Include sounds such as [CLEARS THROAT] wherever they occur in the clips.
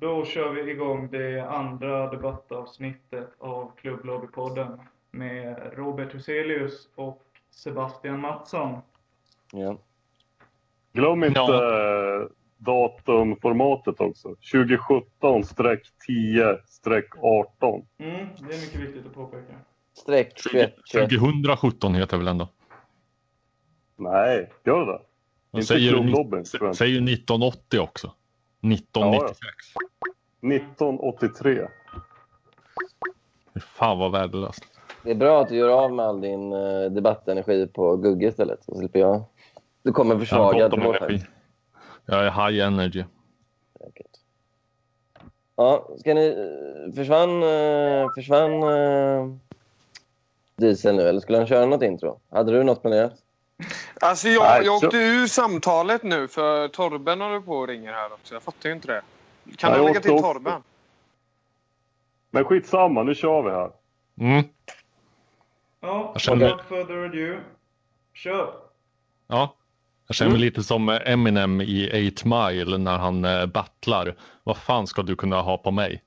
Då kör vi igång det andra debattavsnittet av Klubblobbypodden med Robert Huselius och Sebastian Mattsson. Ja. Glöm inte Ja. datumformatet också. 2017-10-18. Mm, det är mycket viktigt att påpeka. Streck 21, 21. 2017 heter det väl ändå? Nej, gör det De Inte säger, säger 1980 också. 1996. 1983. Fy Fan vad värdelöst. Det är bra att du gör av med all din eh, debattenergi på Gugge istället. Så slipper jag. Du kommer Jag har försvagad vårt energi. Jag är high energy. Säkert. Ja, ska ni... Försvann... eh, Försvann... eh, Diesel nu, eller skulle han köra något intro? Hade du något planerat? Alltså jag, Nej, jag så- åkte ur samtalet nu för Torben håller på och ringer här också. Jag fattar ju inte det. Kan Nej, du lägga till också. Torben? Men skitsamma, nu kör vi här. Mm. Ja, without further ado. Kör! Ja. Jag känner mig lite som Eminem i 8 Mile när han eh, battlar. Vad fan ska du kunna ha på mig?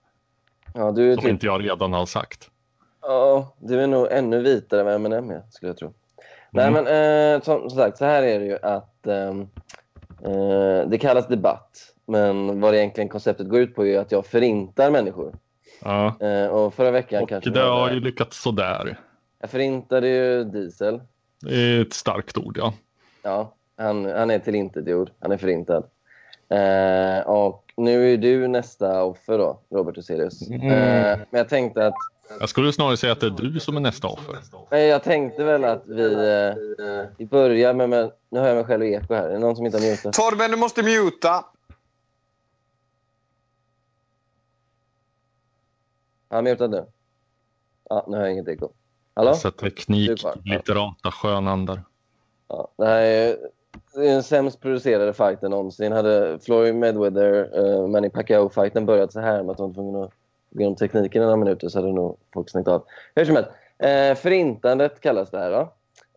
Ja, du är Som typ... inte jag redan har sagt. Ja, du är nog ännu vitare än vad M&M är, skulle jag tro. Nej, Mm. men eh, som, som sagt, så här är det ju att ehm, eh, det kallas debatt. Men vad det egentligen konceptet går ut på är att jag förintar människor. Ja. Eh, och förra veckan Och kanske... det har ju lyckats sådär. Jag förintade ju Diesel. Det är ett starkt ord ja. Ja, han, han är tillintetgjord. Han är förintad. Eh, och nu är du nästa offer då, Robert Huselius. Mm. Eh, men jag tänkte att Jag skulle snarare säga att det är du som är nästa offer. Nej, jag tänkte väl att vi, eh, vi börjar med, med... Nu hör jag mig själv i eko här. Är det någon som inte har mutat? Torben, du måste muta. Har han mutat nu? Ja, nu hör jag inget eko. Hallå? Alltså teknik, litterata skönandar. Ja, det här är, det är den sämst producerade fighten någonsin. Hade Floyd Mayweather, uh, Manny Pacquiao-fighten börjat så här med att de var tvungna att gå igenom tekniken i några minuter så hade nog folk stängt av. Hur som helst, eh, förintandet kallas det här. Då.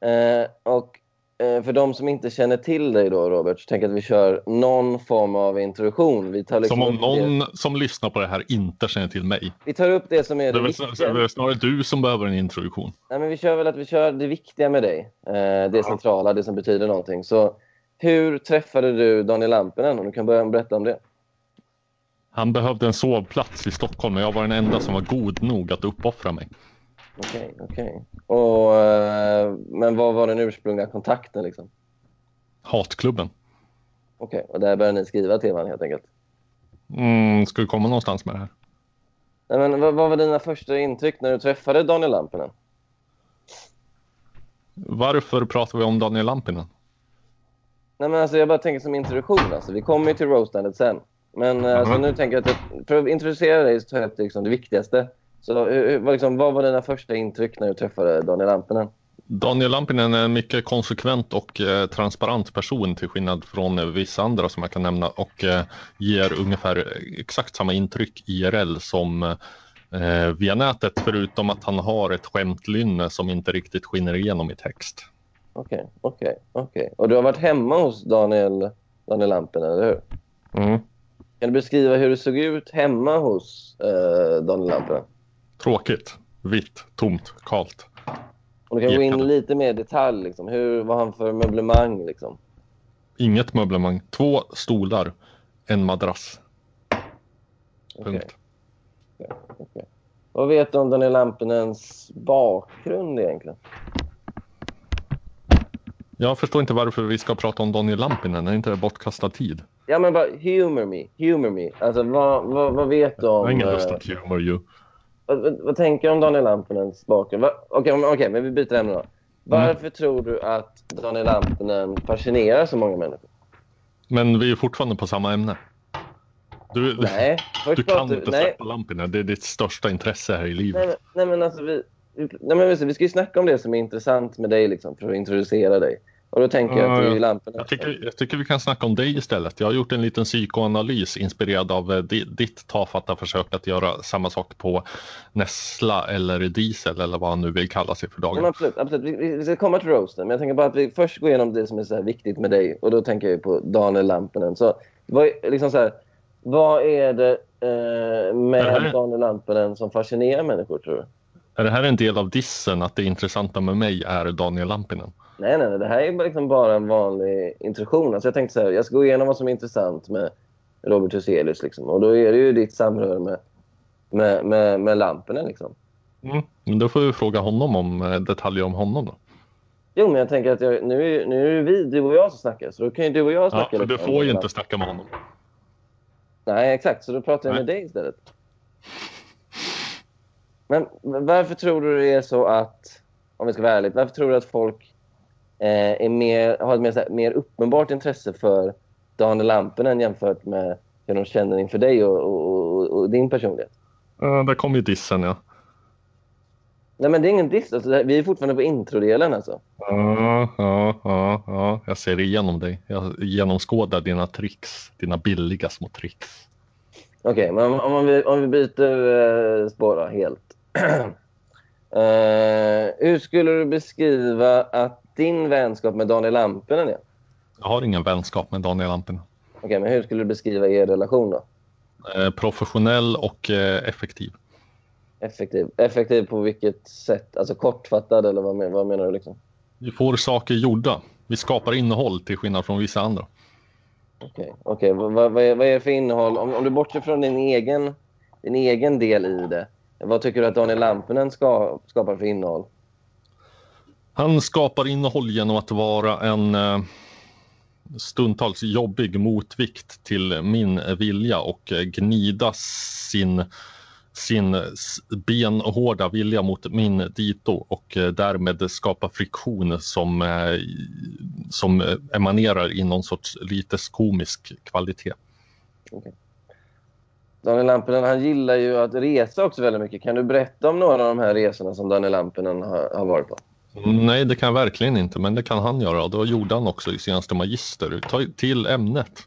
Eh, och eh, för de som inte känner till dig då, Robert, så tänker jag att vi kör någon form av introduktion. Vi tar, liksom Som om upp det, någon som lyssnar på det här inte känner till mig. vi tar upp det som är Det det, viktiga. det är snarare du som behöver en introduktion. Nej, men vi kör väl att vi kör det viktiga med dig. Eh, det centrala, det som betyder någonting. Så hur träffade du Daniel Lampinen? Om du kan börja berätta om det. Han behövde en sovplats i Stockholm och jag var den enda som var god nog att uppoffra mig. Okej, okej. Och, eh, Men vad var den ursprungliga kontakten? Liksom? Hatklubben. Okej, och där började ni skriva till varandra helt enkelt. Mm, ska vi komma någonstans med det här? Nej, men vad, vad var dina första intryck när du träffade Daniel Lampinen? Varför pratar vi om Daniel Lampinen? Nej, men alltså, jag bara tänker som introduktion. Alltså. Vi kommer ju till roastandet sen. Men eh, alltså, Mhm. nu tänker jag att för att introducera dig så tar jag upp liksom, det viktigaste. Så hur, hur- vad, liksom, vad var dina första intryck när du träffade Daniel Lampinen? Daniel Lampinen är en mycket konsekvent och eh, transparent person till skillnad från eh, vissa andra som jag kan nämna och eh, ger ungefär exakt samma intryck IRL som eh, via nätet förutom att han har ett skämtlynne som inte riktigt skiner igenom i text. Okej, okej, okej. Och du har varit hemma hos Daniel, Daniel Lampinen, eller hur? Mm. Kan du beskriva hur det såg ut hemma hos eh, Daniel Lampinen? Tråkigt, vitt, tomt, kalt. Och du kan gå in lite mer i detalj. Liksom. Hur, vad har han för möblemang? Liksom? Inget möblemang, två stolar, en madrass. Punkt. okej. Vad vet du om Daniel Lampinens bakgrund egentligen? Jag förstår inte varför vi ska prata om Daniel Lampinen, är inte det bortkastad tid? Ja, men bara humor me. Humor me. Alltså, vad, vad, vad vet du Jag om... har ingen eh, lust att humor you. vad, vad, vad tänker du om Daniel Lampinens bakgrund? Okej, men- okej, men vi byter ämne då. Varför tror du att Daniel Lampinen fascinerar så många människor? Men vi är fortfarande på samma ämne. Du, Nej, du kan pratar- inte nej, släppa Lampinen, det är ditt största intresse här i livet. Nej, nej, men alltså vi, vi, nej, men vi ska ju snacka om det som är intressant med dig liksom, för att introducera dig. Och då tänker jag att det är lamporna. Jag tycker, jag tycker vi kan snacka om dig istället. Jag har gjort en liten psykoanalys inspirerad av eh, di- ditt tafatta försök att göra samma sak på Nessla eller Diesel eller vad han nu vill kalla sig för Ja, men dagen. absolut, absolut. Vi, vi ska komma till roasten, men jag tänker bara att vi först går igenom det som är så här viktigt med dig. Och då tänker jag på Daniel Lampinen. Så vad, är- liksom så här, vad är det eh, med Det här- Daniel Lampinen som fascinerar människor, tror du? Är det här en del av dissen att det intressanta med mig är Daniel Lampinen? Nej, nej, nej. Det här är liksom bara en vanlig introduktion. Alltså jag tänkte så här, jag ska gå igenom vad som är intressant med Robert Huselius. Liksom. Och då är det ju ditt samröre med, med, med, med Lampinen. Liksom. Mm. Men då får vi fråga honom om eh, detaljer om honom då. Jo, men jag tänker att jag, nu, är- nu är det vi, du och jag som snackar. Så då kan ju du och jag Ja, snacka för lite du får ju inte snacka med honom. Nej, exakt. Så då pratar jag Nej. med dig istället. Men varför tror du det är så att, om vi ska vara ärliga, varför tror du att folk är mer, har ett mer, mer uppenbart intresse för Daniel Lampinen jämfört med hur de känner inför dig och, och, och, och din personlighet? Uh, där kom ju dissen ja. Nej, men det är ingen diss. Alltså, vi är fortfarande på introdelen alltså. Ja, ja, ja, ja. Jag ser igenom dig. Jag genomskådar dina tricks. Dina billiga små tricks. Okej, men om, om, vi, om vi byter eh, spår då, helt. [CLEARS THROAT] eh, hur skulle du beskriva att din vänskap med Daniel Lampinen är? Jag har ingen vänskap med Daniel Lampinen. Okej, men hur skulle du beskriva er relation då? Eh, professionell och eh, effektiv. Effektiv. Effektiv på vilket sätt? Alltså kortfattad eller vad, men, vad menar du liksom? Vi får saker gjorda. Vi skapar innehåll till skillnad från vissa andra. Okej, okej. Vad, vad, vad, är, vad är det för innehåll? Om, om du bortser från din egen, din egen del i det. Vad tycker du att Daniel Lampinen ska, skapar för innehåll? Han skapar innehåll genom att vara en eh, stundtals jobbig motvikt till min vilja och eh, gnida sin, sin benhårda vilja mot min dito och eh, därmed skapa friktion som, som emanerar i någon sorts lite komisk kvalitet. Daniel Lampinen han gillar ju att resa också väldigt mycket. Kan du berätta om några av de här resorna som Daniel Lampinen har, har varit på? Nej, det kan jag verkligen inte, men det kan han göra. Det gjorde han också i senaste Magister. Ta till ämnet.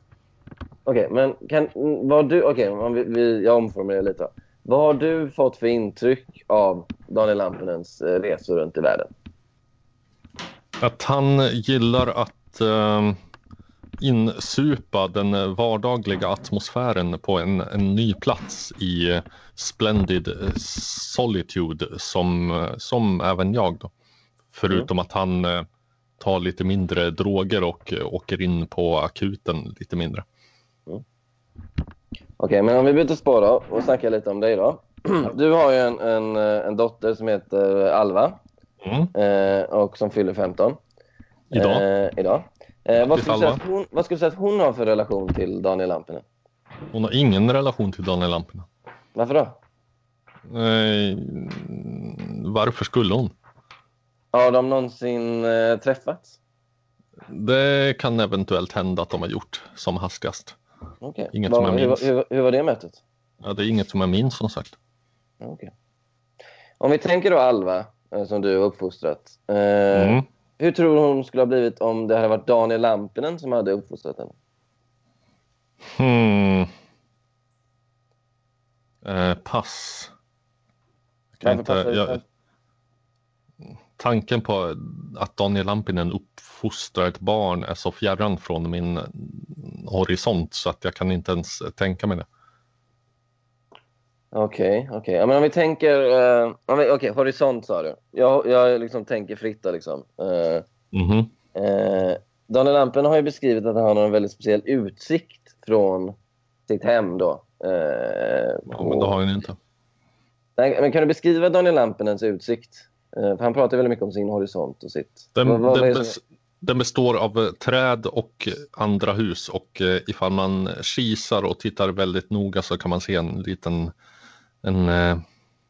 Okej, men kan, mm, vad du, okej, om vi, jag omformulerar lite. Vad har du fått för intryck av Daniel Lampinens eh, resor runt i världen? Att han gillar att eh, insupa den vardagliga atmosfären på en, en ny plats i eh, Splendid eh, Solitude som, som även jag. Då. Förutom att han eh, tar lite mindre droger och eh, åker in på akuten lite mindre. Okej, men om vi byter spår då och snackar lite om dig då. [CLEARS THROAT] Du har ju en, en, eh, en dotter som heter Alva Mm. eh, och som fyller 15. Idag. Eh, idag. Eh, vad, skulle säga hon, vad skulle du säga att hon har för relation till Daniel Lampinen? Hon har ingen relation till Daniel Lampinen. Varför då? Varför skulle hon? Har de någonsin eh, träffats? Det kan eventuellt hända att de har gjort som hastigast. Okej. Inget Vad- som jag hur, minns. hur, hur var det mötet? Ja, det är inget som jag minns som sagt. Okej. Om vi tänker då Alva, eh, som du har uppfostrat. Eh, Mm. Hur tror du hon skulle ha blivit om det hade varit Daniel Lampinen som hade uppfostrat henne? Hmm. Eh, pass. Jag kan Varför inte, jag, tanken på att Daniel Lampinen uppfostrar ett barn är så fjärran från min horisont så att jag kan inte ens tänka mig det. Okej, okej. Ja, men om vi tänker... vi- Okej, horisont sa du. Jag, jag liksom tänker fritt då, liksom. Eh, Mhm. eh, Daniel Lampinen har ju beskrivit att han har en väldigt speciell utsikt från sitt hem då. Eh, Ja, men det har han inte. Nej, men kan du beskriva Daniel Lampinens utsikt? Eh, för han pratar väldigt mycket om sin horisont och sitt... Den, Vad- vad- den, bes, den består av eh, träd och andra hus och eh, ifall man kisar och tittar väldigt noga så kan man se en liten, en,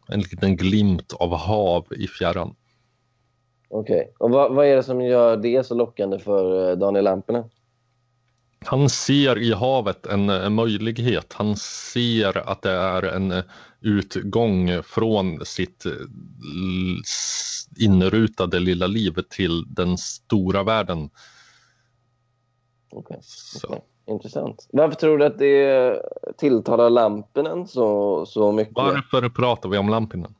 en liten glimt av hav i fjärran. Okej. Och vad, vad är det som gör det så lockande för Daniel Lampinen? Han ser i havet en, en möjlighet. Han ser att det är en utgång från sitt eh, inrutade lilla liv till den stora världen. Så. okej. Intressant. Varför tror du att det tilltalar Lampinen så, så mycket? Varför pratar vi om Lampinen?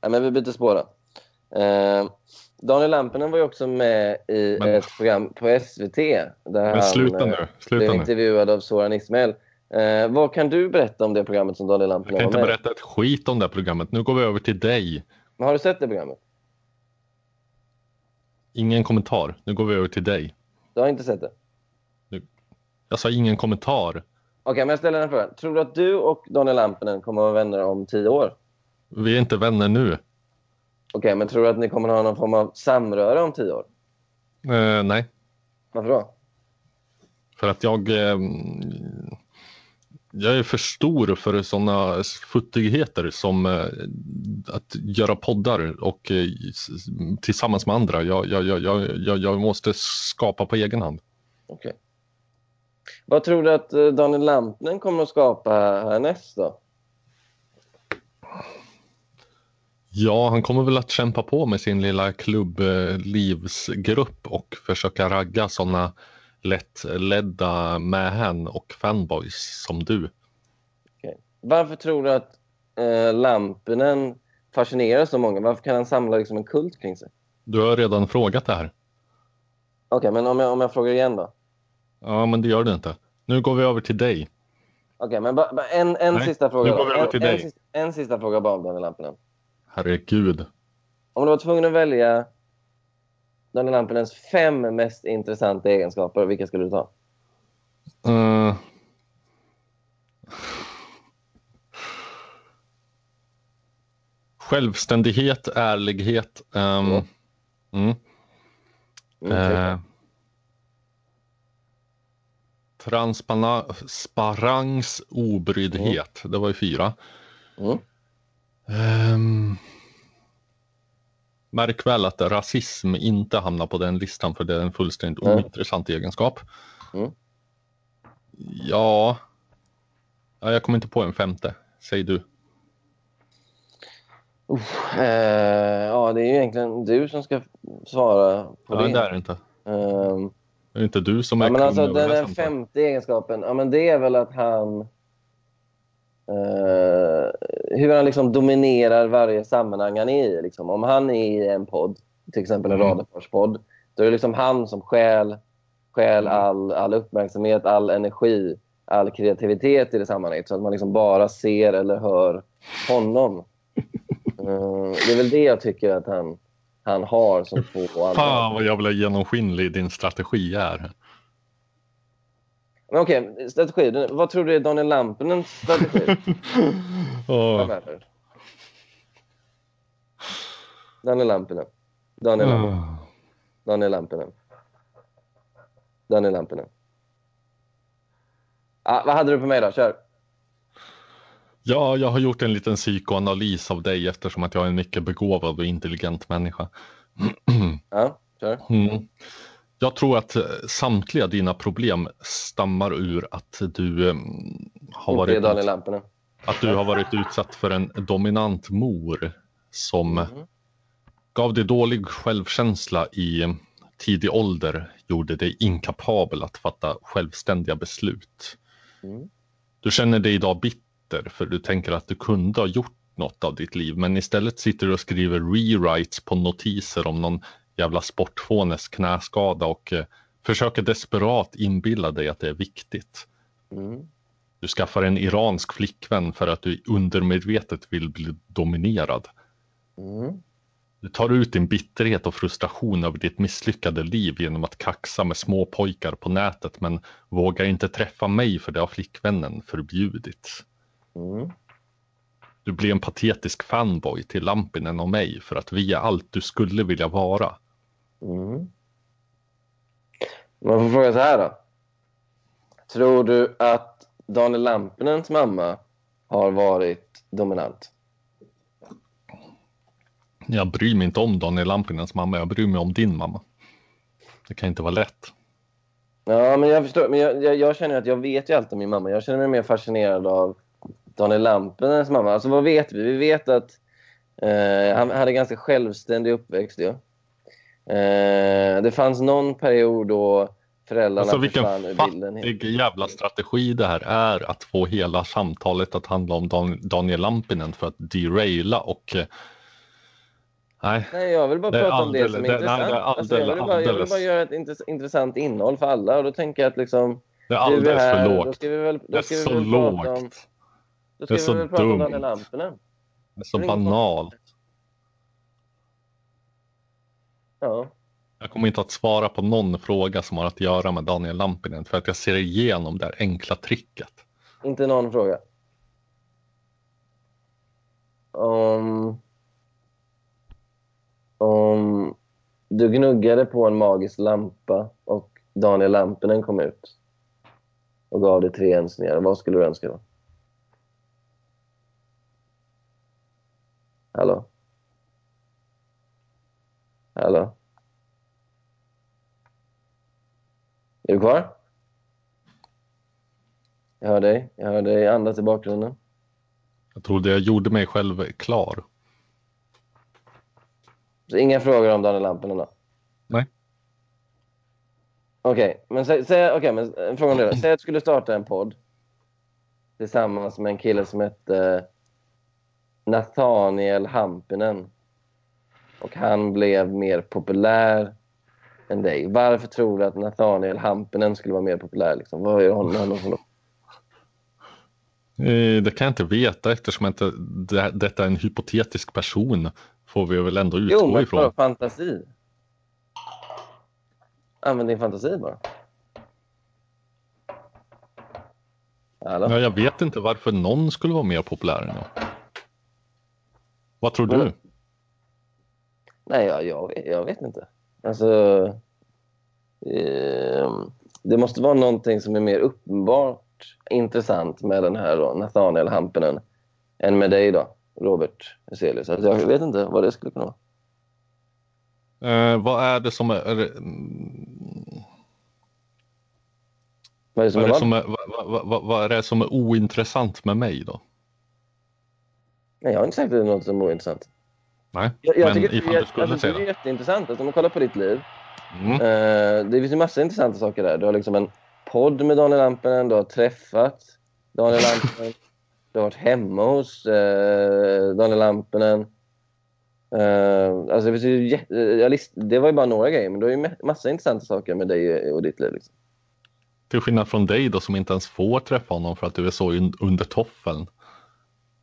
Ja, men vi byter spår. Eh, Daniel Lampinen var ju också med i Men- ett program på SVT. Där Men han sluta eh, nu. blev Sluta nu. intervjuad av Soran Ismail. Eh, vad kan du berätta om det programmet som Daniel Jag Lampinen kan var inte med i? berätta ett skit om det programmet. Nu går vi över till dig. Men Har du sett det programmet? Ingen kommentar. Nu går vi över till dig. Du har inte sett det? Jag sa ingen kommentar. Okej, men jag ställer den här frågan. Tror du att du och Daniel Lampinen kommer att vara vänner om tio år? Vi är inte vänner nu. Okej, men tror du att ni kommer att ha någon form av samröre om tio år? Eh, nej, Varför då? för att jag... Eh, jag är för stor för sådana futtigheter som eh, att göra poddar och eh, tillsammans med andra. Jag, jag, jag, jag, jag, måste skapa på egen hand. Okej. Vad tror du att eh, Daniel Lampinen kommer att skapa härnäst då? Ja, han kommer väl att kämpa på med sin lilla klubblivsgrupp och försöka ragga sådana lättledda mähän och fanboys som du. Varför tror du att eh, Lampinen fascinerar så många? Varför kan han samla liksom en kult kring sig? Du har redan frågat det här. Okej, men om jag, om jag frågar igen då? Ja, men det gör du inte. Nu går vi över till dig. Okej, men ba, ba, en, en Nej, sista fråga nu går vi över En, till en, dig. sista, en sista fråga bara om Daniel Lampinen. Herregud. Om du var tvungen att välja Daniel Lampinens fem mest intressanta egenskaper, vilka skulle du ta? Eh. Självständighet, ärlighet. Ja. mm, Mm, eh, transparens, obryddhet. Det var ju fyra. Mm. Märk väl att rasism inte hamnar på den listan för det är en fullständigt Nej. ointressant egenskap. Mm. Ja. ja, jag kommer inte på en femte. Säg du. Uff, eh, ja, det är ju egentligen du som ska svara på Ja, det. det är det inte. Ehm, Det är inte du som är ja, men alltså, den, den femte egenskapen, ja, men det är väl att han... eh, hur han liksom dominerar varje sammanhang han är i. Liksom. Om han är i en podd, till exempel en Mm. Radarparspodd, då är det liksom han som stjäl, stjäl Mm. all, all uppmärksamhet, all energi, all kreativitet i det sammanhanget. Så att man liksom bara ser eller hör honom. [LAUGHS] Eh, det är väl det jag tycker att han, han har som få andra. Fan vad jävla genomskinlig din strategi är. Men okej, strategi. Den- Vad tror du är Daniel Lampinens strategi [LAUGHS] framöver? Daniel Lampinen. Daniel Lampinen. åh. Daniel Lampinen. Daniel Lampinen. Ah, vad hade du på mig då? Kör. Ja, jag har gjort en liten psykoanalys av dig eftersom att jag är en mycket begåvad och intelligent människa. [CLEARS THROAT] Ja, kör. Mm. Jag tror att eh, samtliga dina problem stammar ur att du eh, har varit att du har varit utsatt för en dominant mor som Mm. gav dig dålig självkänsla i eh, tidig ålder, gjorde dig inkapabel att fatta självständiga beslut. Mm. Du känner dig idag bitter för du tänker att du kunde ha gjort något av ditt liv men istället sitter du och skriver rewrites på notiser om någon jävla sportfånes knäskada och eh, försöker desperat inbilla dig att det är viktigt. Mm. Du skaffar en iransk flickvän för att du undermedvetet vill bli dominerad. Mm. Du tar ut din bitterhet och frustration över ditt misslyckade liv genom att kaxa med små pojkar på nätet men vågar inte träffa mig för det har flickvännen förbjudit. Mm. Du blir en patetisk fanboy till Lampinen och mig för att vi är allt du skulle vilja vara. Mm. Man får fråga så här då. Tror du att Daniel Lampinens mamma har varit dominant? Jag bryr mig inte om Daniel Lampinens mamma, jag bryr mig om din mamma. Det kan inte vara lätt. Ja, men jag förstår. Men jag, jag, jag känner att jag vet ju allt om min mamma. Jag känner mig mer fascinerad av Daniel Lampinens mamma. Alltså vad vet vi? Vi vet att eh, han hade ganska självständig uppväxt. Ja. Eh, det fanns någon period då föräldrarna Alltså vilken försvann ur bilden. fattig jävla strategi det här är att få hela samtalet att handla om Dan Daniel Lampinen för att deraila och eh, Nej, Nej, jag vill bara Det är prata om det alldeles- som är det- nej, det är intressant. alltså, jag, vill alldeles- bara, jag vill alldeles. bara göra ett intress- intressant innehåll för alla. Och då tänker jag att liksom, Det är alldeles här, för Då lågt. ska vi väl, Det då är ska vi så väl prata om, lågt. då Det ska är vi så väl prata om dumt. Daniel Lampinen. Det är så Det är banalt. Ja. Jag kommer inte att svara på någon fråga som har att göra med Daniel Lampinen för att jag ser igenom det här enkla tricket. Inte någon fråga. Om... Om du gnuggade på en magisk lampa och Daniel Lampinen kom ut och gav dig tre önskningar, vad skulle du önska då? Hallå? Hallå? Är du kvar? Jag hör dig. Jag hör dig andas i bakgrunden. Jag trodde jag gjorde mig själv klar. Så inga frågor om Daniel Lampinen då? Nej. Okej, men, säg, säg, okej, men en fråga om det då. Säg att du skulle starta en podd tillsammans med en kille som hette Nathaniel Hampinen. Och han blev mer populär än dig. Varför tror du att Nathaniel Hampinen skulle vara mer populär? Liksom? Vad är honom, honom? Eh, Det kan jag inte veta eftersom inte det, detta är en hypotetisk person. Får vi väl ändå utgå Jo, men ifrån. fantasi. Använd din fantasi bara. Hallå? Ja, jag vet inte varför någon skulle vara mer populär än jag. Vad tror du? Nej, jag, jag, vet, jag vet inte. Alltså... ehm, det måste vara någonting som är mer uppenbart intressant med den här då, Nathaniel Hampinen än med dig då, Robert Hyselius. Alltså, jag vet inte vad det skulle kunna vara. Eh, vad är det som är... är det, Vad är det som vad, är vad? är, vad, vad, vad är det som är ointressant med mig då? Nej, jag har inte sagt att det är något som är ointressant. Nej, Jag, jag men tycker ifall det du är, skulle alltså, säga det är det. jätteintressant. Alltså, om man kollar på ditt liv. Mm. Eh, det finns ju massa intressanta saker där. Du har liksom en podd med Daniel Lampinen, du har träffat Daniel Lampinen, du har varit hemma hos eh, Daniel Lampinen. Eh, alltså det, finns ju, jag list, det var ju bara några grejer, men du har ju ma- massa intressanta saker med dig och ditt liv. Liksom. Till skillnad från dig då som inte ens får träffa honom för att du är så un- under toffeln.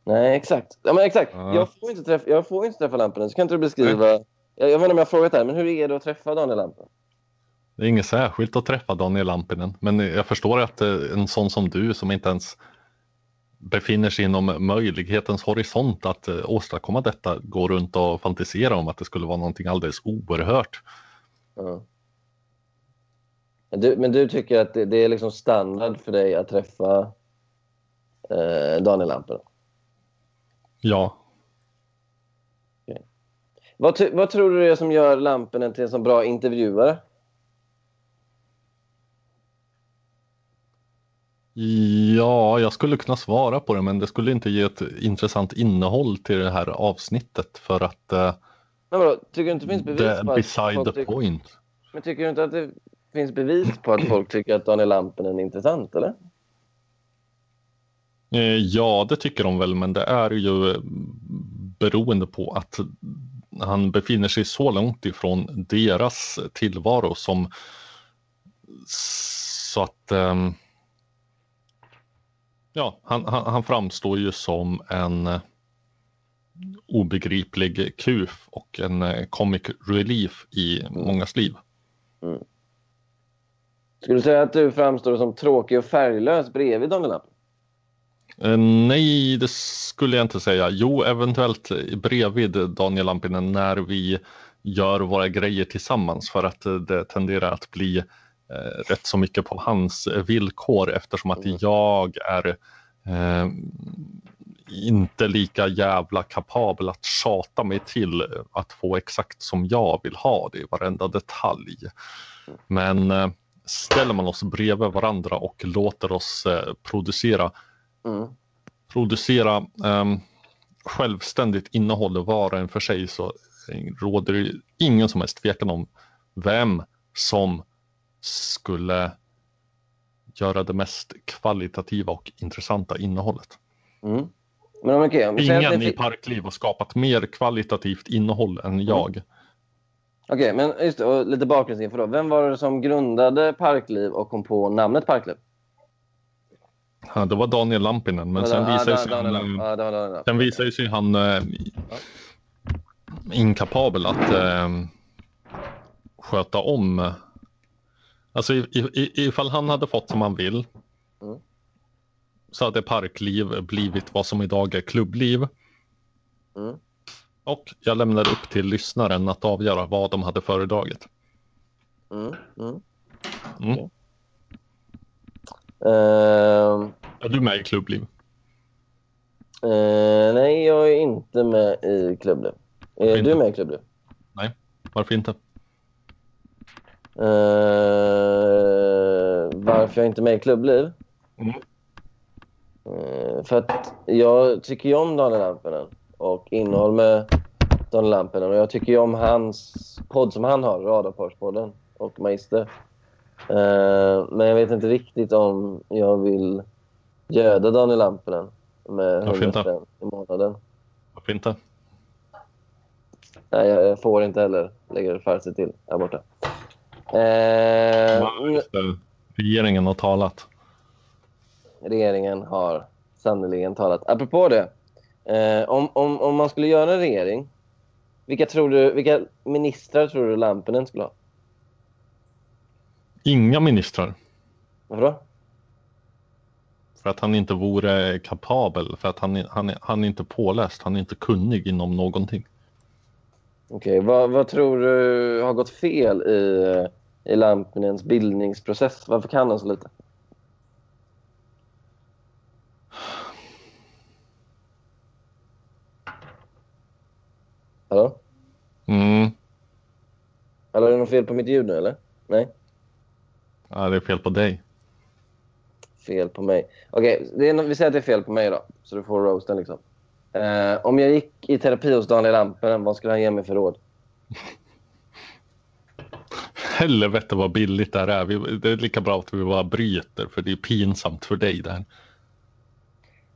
Nej, exakt. Ja, men exakt. Ja. Jag, får inte träffa, jag får inte träffa Lampinen, så kan inte du beskriva... Jag, jag vet inte om jag har frågat det här, men hur är det att träffa Daniel Lampinen? Det är inget särskilt att träffa Daniel Lampinen, men jag förstår att eh, en sån som du som inte ens befinner sig inom möjlighetens horisont att eh, åstadkomma detta går runt och fantiserar om att det skulle vara någonting alldeles oerhört. Ja. Men Du, men du tycker att det, det är liksom standard för dig att träffa eh, Daniel Lampinen? Ja, Vad, ty, vad tror du det är som gör Lampinen till en så bra intervjuare? ja, jag skulle kunna svara på det, men det skulle inte ge ett intressant innehåll till det här avsnittet för att eh, Men vadå, tycker du inte det finns bevis på att beside folk the tycker, point. Men tycker du inte att det finns bevis på att folk tycker att Daniel Lampinen är intressant, eller? Eh, Ja, det tycker de väl, men det är ju eh, beroende på att han befinner sig så långt ifrån deras tillvaro som så att ehm, ja, han, han, han framstår ju som en eh, obegriplig kuf och en comic relief i mångas liv. Skulle du säga att du framstår som tråkig och färglös bredvid Daniel Lampinen? Eh, Nej, det skulle jag inte säga. Jo, eventuellt bredvid Daniel Lampinen när vi gör våra grejer tillsammans för att eh, det tenderar att bli eh, rätt så mycket på hans villkor eftersom att Mm. jag är eh, inte lika jävla kapabel att tjata mig till att få exakt som jag vill ha det i varenda detalj. Men eh, ställer man oss bredvid varandra och låter oss eh, producera Mm. producera ehm, självständigt innehåll och en för sig så råder det ingen som helst tvekan om vem som skulle göra det mest kvalitativa och intressanta innehållet. Mm. Men att Ingen i Parkliv har skapat mer kvalitativt innehåll än jag. Okej, men just det, och lite bakgrundsinfo då. Vem var det som grundade Parkliv och kom på namnet Parkliv? Ja, det var Daniel Lampinen, men Ja, sen visade sig han, eh, ja, sen visade sig han inkapabel att eh, sköta om. Alltså i, i, ifall han hade fått som han vill Mm. så hade parkliv blivit vad som idag är klubbliv. Mm. Och jag lämnar upp till lyssnaren att avgöra vad de hade föredragit. Mm. Mm. Ehm, Är du med i klubbliv? eh, nej, jag är inte med i Klubbliv. Är du med i Klubbliv? Varför inte? Eh, varför jag inte är med i Klubbliv? Mm. Eh, för att jag tycker ju om Daniel Lampinen och innehåll med Daniel Lampinen. Och jag tycker ju om hans podd som han har, Radarparspodden och Magister. Eh, men jag vet inte riktigt om jag vill göda Daniel Lampinen med Varför 100 inte? spänn i månaden. Varför inte? Nej, jag, får inte heller lägga farse till här borta. Eh, det. Regeringen har talat. regeringen har sannerligen talat. Apropå det. Eh, om, om, om man skulle göra en regering, vilka, tror du, vilka ministrar tror du Lampinen skulle ha? Inga ministrar. Varför då? För att han inte vore kapabel. För att han, han, han är inte påläst. Han är inte kunnig inom någonting. Okej, vad, vad tror du har gått fel i, i Lampinens bildningsprocess? Varför kan han så lite? Hallå? Mm. Hallå, är det något fel på mitt ljud nu eller? Nej? Ja, det är fel på dig. Fel på mig. Okej, det no- vi säger att det är fel på mig då. Så du får roasten liksom. Eh, om jag gick i terapi hos Daniel Lampinen, vad skulle han ge mig för råd? Helvete vad billigt det här är. Vi, det är lika bra att vi bara bryter. För det är pinsamt för dig där.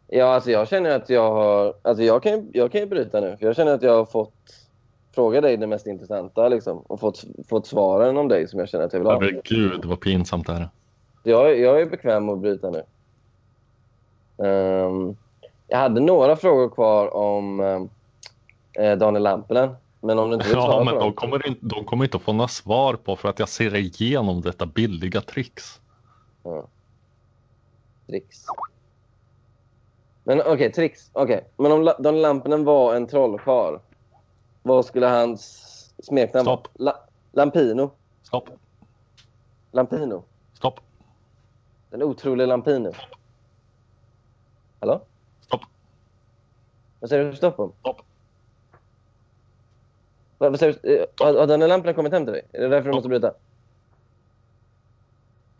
Ja, alltså jag känner att jag har... Alltså jag kan, jag kan ju bryta nu. För jag känner att jag har fått fråga dig det mest intressanta liksom. Och fått, fått svaren om dig som jag känner att jag vill ha. Herregud vad pinsamt det här är. Jag, jag är bekväm med att bryta nu. Ehm, jag hade några frågor kvar om eh, Daniel Lampinen. Men om du inte vill svara Ja, på men dem. de kommer, inte, de kommer inte få några svar på för att jag ser igenom detta billiga tricks. Ja. Tricks. Men okej, tricks. Okej. Men om Daniel Lampinen var en trollkarl, vad skulle hans smeknamn vara? Stopp. La- Lampino. Stopp, Lampino. stopp, Den otroliga Lampino. Hallå? stopp, Vad säger du stopp om? stopp. Vad, vad säger du? Eh, Har, har Daniel Lampinen kommit hem till dig? Är det därför du måste bryta?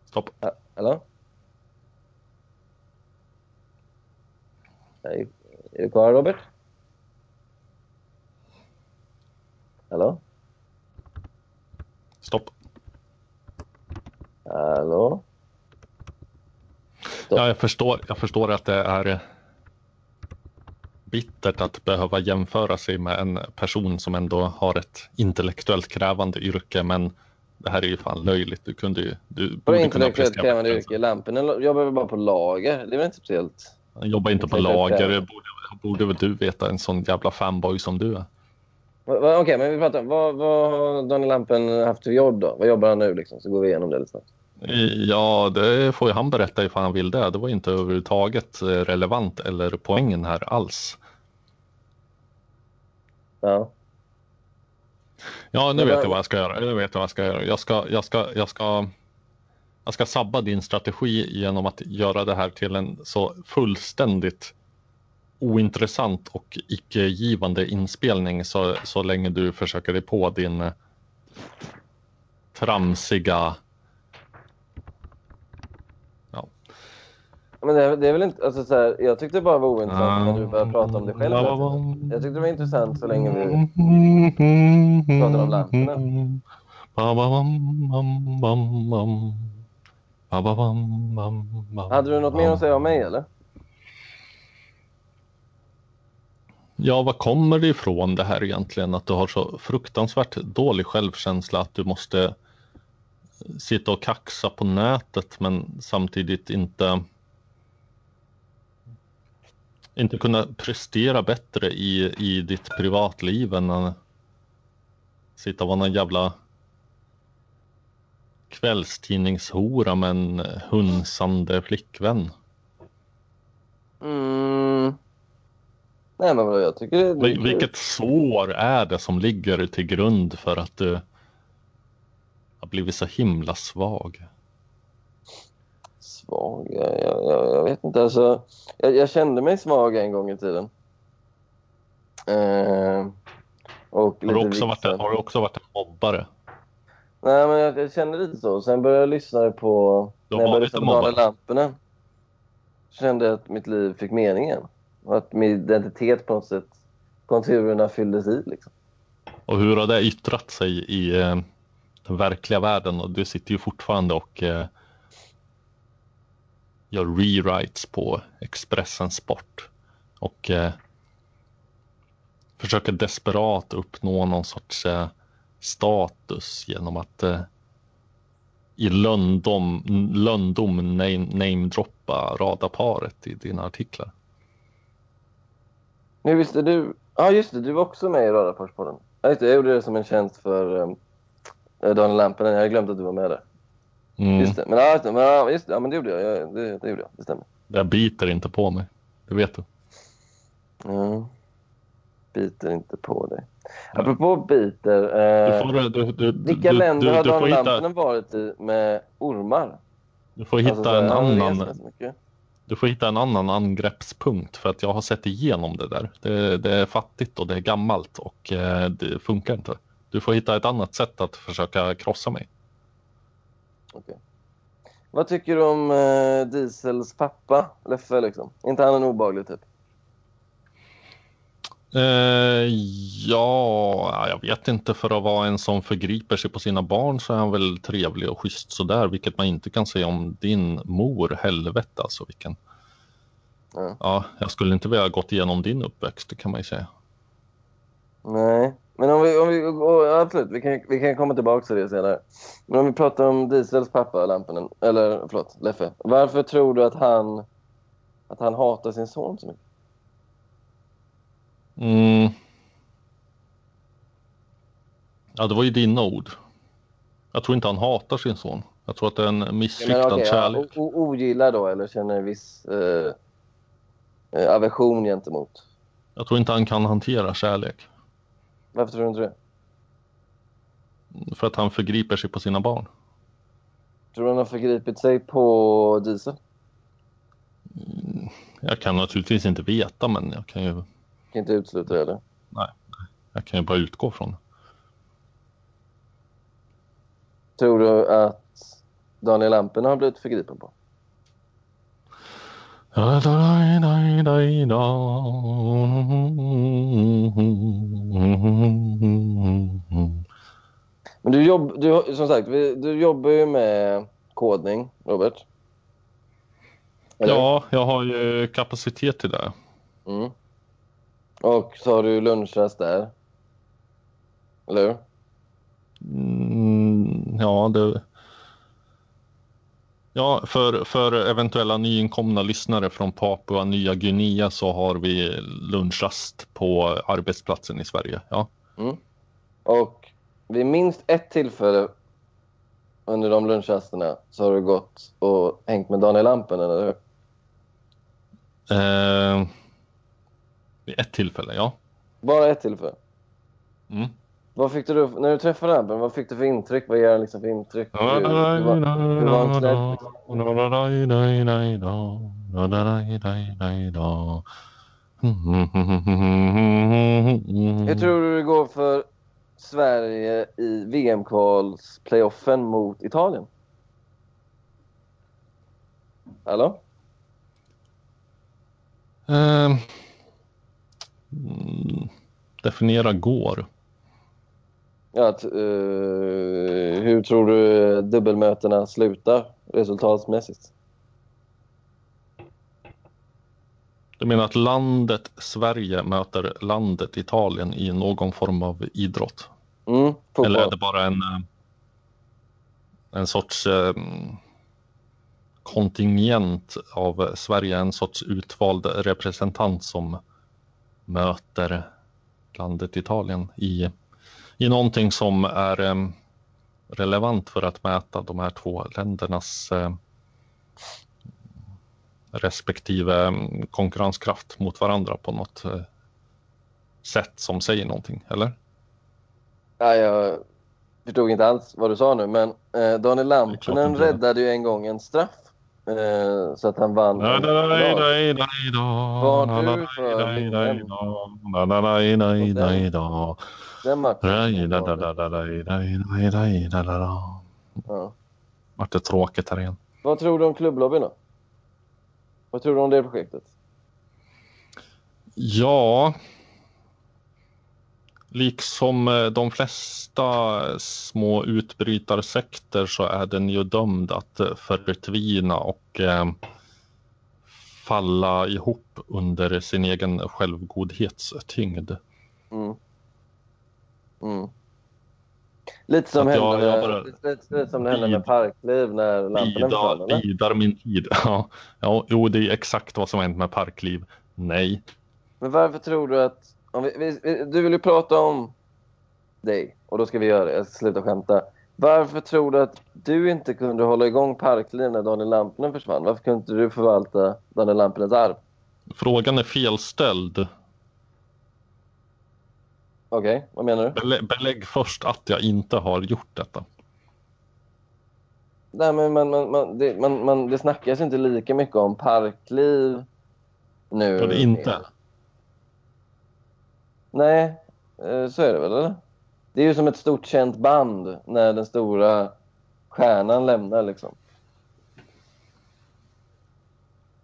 stopp. Ha- Hallå? Är är du kvar, Robert? Hallå? Stopp. Hallå? Stopp. Ja, jag förstår, jag förstår att det är bittert att behöva jämföra sig med en person som ändå har ett intellektuellt krävande yrke. Men det här är ju fan löjligt. Du kunde ju... Du Vadå intellektuellt krävande yrke? Lampinen jobbar väl bara på lager? Det är väl inte speciellt? Han jobbar inte på lager. borde, borde väl du veta, en sån jävla fanboy som du är. Okej, men vi pratar om vad, vad har Daniel Lampinen haft för jobb då? Vad jobbar han nu liksom? Så går vi igenom det lite snabbt. Ja, det får ju han berätta ifall han vill det. Det var inte överhuvudtaget eh, relevant eller poängen här alls. Ja. Ja, nu vet jag vad jag ska göra. Nu vet jag vad jag ska göra. Jag ska, jag ska, jag ska, jag ska sabba din strategi genom att göra det här till en så fullständigt ointressant och icke-givande inspelning så, så länge du försöker dig på din tramsiga Men det, är- det är väl inte... Alltså, så här, jag tyckte det bara var ointressant när du började prata om dig själv. Jag tyckte det var intressant så länge vi... pratar om Lampinen. Hade du något mer att säga om mig eller? Ja, vad kommer det ifrån det här egentligen? Att du har så fruktansvärt dålig självkänsla att du måste eh, sitta och kaxa på nätet men samtidigt inte inte kunna prestera bättre i, i ditt privatliv än att sitta och vara någon jävla kvällstidningshora med en hunsande flickvän. Mm. Nej men jag tycker det, det Vil- Vilket sår är det som ligger till grund för att du har blivit så himla svag? Svag? Jag, jag, jag, vet inte. Alltså, jag, jag kände mig svag en gång i tiden. Eh, och Har du, också varit, vixen. har du också varit en mobbare? Nej, men jag, jag kände lite så. Sen började jag lyssna på... Du har när jag började lyssna en på. Lampinen kände jag att mitt liv fick mening igen. Och att min identitet på något sätt, konturerna fylldes i. Liksom. Och hur har det yttrat sig i eh, den verkliga världen? Och du sitter ju fortfarande och eh, gör rewrites på Expressen Sport. Och eh, försöker desperat uppnå någon sorts eh, status genom att eh, i löndom, löndom name, namedroppa radarparet i dina artiklar. Nu visste du... Ja, just det. Du var också med i Radarparspodden. Ja, just det. Jag gjorde det som en tjänst för um, Daniel Lampinen. Jag hade glömt att du var med där. Mm. Just det. Men, ja, just det. Men, ja, just det. Ja, men det gjorde jag. Ja, det, det gjorde jag. Det stämmer. Det biter inte på mig. Det vet du. Ja. Biter inte på dig. Apropå biter. Du Eh, får, du, du, vilka du, länder du, har du, Daniel hitta, Lampinen varit i med ormar? du får hitta Alltså, en annan. Du får hitta en annan angreppspunkt för att jag har sett igenom det där. Det, det är fattigt och det är gammalt och eh, det funkar inte. Du får hitta ett annat sätt att försöka krossa mig. Okej. Vad tycker du om eh, Diesels pappa, Leffe? Liksom? inte han en obaglig typ? Eh, ja, jag vet inte. För att vara en som förgriper sig på sina barn så är han väl trevlig och schysst sådär. Vilket man inte kan säga om din mor. Helvete alltså vilken. Ja. Ja, jag skulle inte vilja gått igenom din uppväxt, det kan man ju säga. Nej, men om vi, om vi absolut, vi kan, vi kan komma tillbaka till det senare. Men om vi pratar om Diesels pappa, Lampinen, eller förlåt, Leffe. Varför tror du att han, att han hatar sin son så mycket? Mm. Ja, det var ju dina ord. Jag tror inte han hatar sin son. Jag tror att det är en Ja, missriktad ja, kärlek. o- ogillar då, eller känner en viss eh, eh, aversion gentemot? Jag tror inte han kan hantera kärlek. Varför tror du inte det? För att han förgriper sig på sina barn. Tror du han har förgripit sig på Diesel? Jag kan naturligtvis inte veta, men jag kan ju, Kan inte utesluta eller? jag kan ju bara utgå från det. Tror du att Daniel Lampinen har blivit förgripen på? Men du, jobb, du, som sagt, du jobbar ju med kodning, Robert. Eller? Ja, jag har ju kapacitet till det. Mm. Och så har du lunchrast där. Eller hur? Mm, ja, det... Ja, för, för eventuella nyinkomna lyssnare från Papua Nya Guinea så har vi lunchrast på arbetsplatsen i Sverige. Ja. Och vid minst ett tillfälle under de lunchrasterna så har du gått och hängt med Daniel Lampinen, eller hur? Eh, vid ett tillfälle, ja. Bara ett tillfälle. Mm. Vad fick du, när du träffade Lampinen, vad fick du för intryck? Vad ger han liksom för intryck? Hur, hur, var, hur var han klädd? Liksom? Hur tror du det går för Sverige i VM-kvalsplayoffen mot Italien? Hallå? Eh, mm, definiera går. Ja, att, eh, hur tror du dubbelmötena slutar resultatmässigt? Du menar att landet Sverige möter landet Italien i någon form av idrott? Mm. Eller är det bara en, eh, en sorts eh, kontingent av Sverige, en sorts utvald representant som möter landet Italien i, i någonting som är eh, relevant för att mäta de här två ländernas eh, respektive mm, konkurrenskraft mot varandra på något eh, sätt som säger någonting, eller? Ja, jag förstod inte alls vad du sa nu, men Daniel Lampinen räddade ju en gång en straff så att han vann. Var du för Den matchen? Ja. Vart det tråkigt här igen. Vad tror du om klubblobbyn då? Vad tror du om det projektet? Ja, liksom eh, de flesta små utbrytarsekter så är den ju dömd att eh, förtvina och eh, falla ihop under sin egen självgodhetstyngd. Mm. Mm. Lite som, att jag- hände, jag bara- lite, lite, som det hände med Parkliv när lamporna försvann, Bidar, min tid. [LAUGHS] Ja, ja, jo, det är exakt vad som hänt med Parkliv. Nej, Men varför tror du att... Vi, vi, du vill ju prata om dig och då ska vi göra det. Jag ska sluta skämta. Varför tror du att du inte kunde hålla igång Parkliv när Daniel Lampinen försvann? Varför kunde inte du förvalta Daniel Lampinens arv? frågan är felställd. Okej, vad menar du? Belä- Belägg först att jag inte har gjort detta. Nej, men man, man, man, det, man, man, det snackas inte lika mycket om Parkliv nu. Ja, det är inte. Nej, eh, så är det väl, eller? Det är ju som ett stort känt band när den stora stjärnan lämnar, liksom.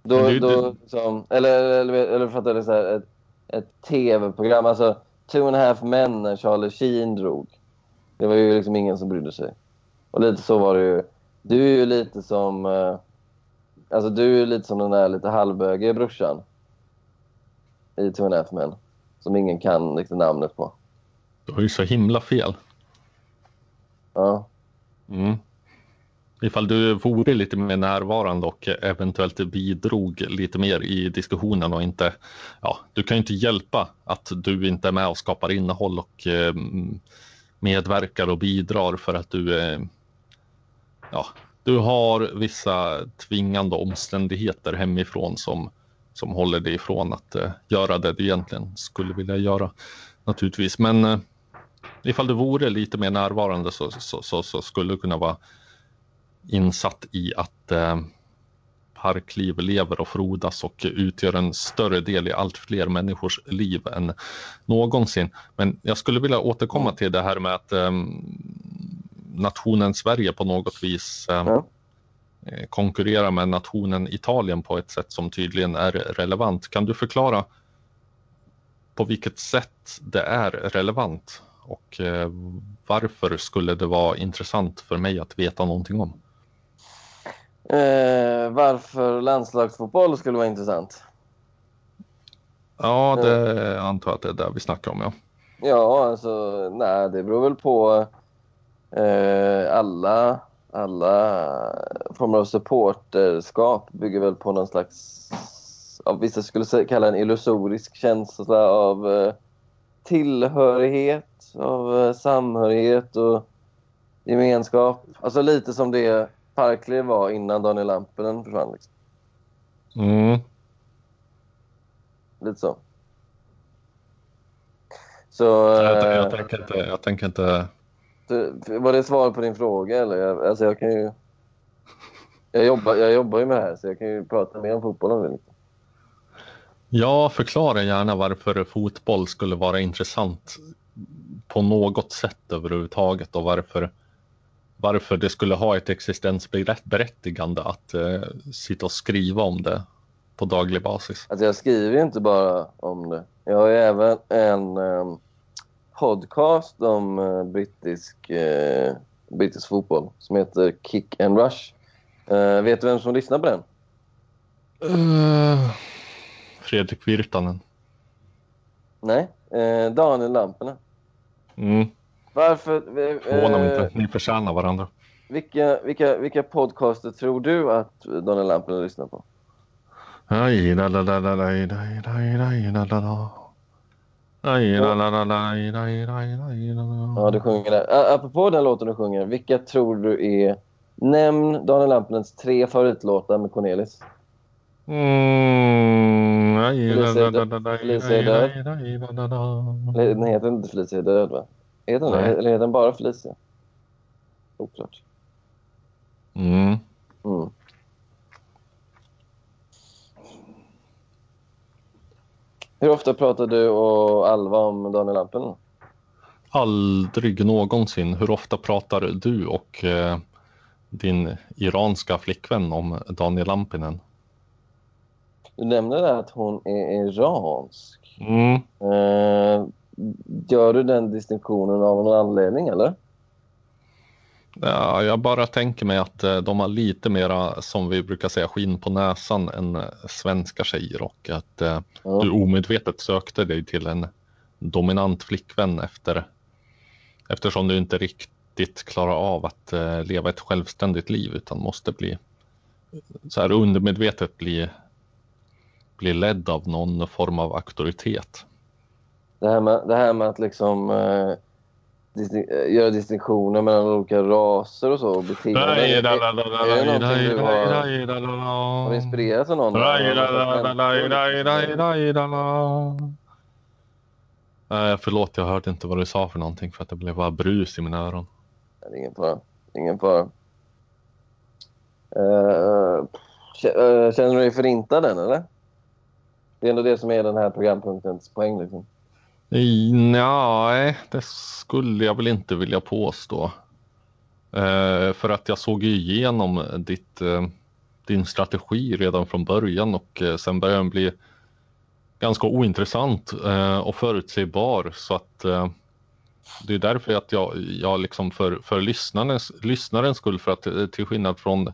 Då, ju då, liksom, eller, eller, eller det är så här, ett, ett tv-program, alltså Two and a half men när Charlie Sheen drog. Det var ju liksom ingen som brydde sig. Och lite så var det ju. Du är ju lite som, eh, alltså du är ju lite som den där lite halvbögiga brorsan i Two and a half men. Som ingen kan riktigt namnet på. Du har ju så himla fel. Ja. Mm. Ifall du vore lite mer närvarande och eventuellt bidrog lite mer i diskussionen och inte, ja, du kan ju inte hjälpa att du inte är med och skapar innehåll och eh, medverkar och bidrar för att du, eh, ja, du har vissa tvingande omständigheter hemifrån som, som håller dig ifrån att eh, göra det du egentligen skulle vilja göra naturligtvis. Men eh, ifall du vore lite mer närvarande så, så, så, så skulle du kunna vara insatt i att eh, parkliv lever och frodas och utgör en större del i allt fler människors liv än någonsin. Men jag skulle vilja återkomma till det här med att eh, nationen Sverige på något vis eh, Ja. Eh, konkurrerar med nationen Italien på ett sätt som tydligen är relevant. Kan du förklara på vilket sätt det är relevant och eh, varför skulle det vara intressant för mig att veta någonting om? Eh, varför landslagsfotboll skulle vara intressant? Ja, det antar jag att det är det vi snackar om. Ja. Ja, alltså, nej, det beror väl på eh, alla, alla former av supporterskap bygger väl på någon slags, ja, vissa skulle säga, kalla en illusorisk känsla av eh, tillhörighet, av eh, samhörighet och gemenskap. Alltså lite som det Parkliv var innan Daniel Lampinen försvann. Liksom. Mm. Lite så. Så, Jag, eh, jag, tänker inte, jag tänker inte... Var det svar på din fråga eller? Jag, alltså jag kan ju... Jag jobbar, jag jobbar ju med det här så jag kan ju prata mer om fotboll om du vill. Ja, förklara gärna varför fotboll skulle vara intressant på något sätt överhuvudtaget och varför, varför det skulle ha ett existensberättigande att eh, sitta och skriva om det på daglig basis. Alltså jag skriver ju inte bara om det. Jag har ju även en eh, podcast om eh, brittisk, eh, brittisk fotboll som heter Kick and Rush. Eh, vet du vem som lyssnar på den? Uh, Fredrik Virtanen. Nej, Daniel Lampinen. Mm, Varför? förvånar mig inte. Ni förtjänar varandra. vilka, vilka, vilka podcaster tror du att Daniel Lampinen lyssnar på? Ja, du sjunger där. Apropå den låten du sjunger, vilka tror du är... Nämn Daniel Lampinens tre favoritlåtar med Cornelis. Mm, Felicia är död. Den heter inte Felicia är död, va? Heter den. Eller heter den bara Felicia? Oklart. Mm. Mm. Hur ofta pratar du och Alva om Daniel Lampinen? Aldrig någonsin. Hur ofta pratar du och eh, din iranska flickvän om Daniel Lampinen? Du nämnde att hon är iransk. Mm. Eh, gör du den distinktionen av någon anledning, eller? Ja, jag bara tänker mig att eh, de har lite mera, som vi brukar säga, skinn på näsan än eh, svenska tjejer och att eh, Ja. du omedvetet sökte dig till en dominant flickvän efter eftersom du inte riktigt klarar av att leva ett självständigt liv utan måste bli så här undermedvetet bli, bli ledd av någon form av auktoritet. Det här med, det här med att liksom eh, eh, göra distinktioner mellan olika raser och så och beteenden. Är- det någonting du har-. Har inspirerats av någon? Nej, förlåt, jag hörde inte vad du sa för någonting för att det blev bara brus i mina öron. Det är Ingen fara. Ingen fara. Eh, känner du dig förintad än, eller? Det är ändå det som är den här programpunktens poäng. Liksom. Nej, det skulle jag väl inte vilja påstå. Eh, för att jag såg ju igenom ditt, eh, din strategi redan från början och eh, sen började den bli ganska ointressant eh, och förutsägbar så att eh, det är därför att jag, jag liksom för, för lyssnarens, lyssnarens skull för att eh, till skillnad från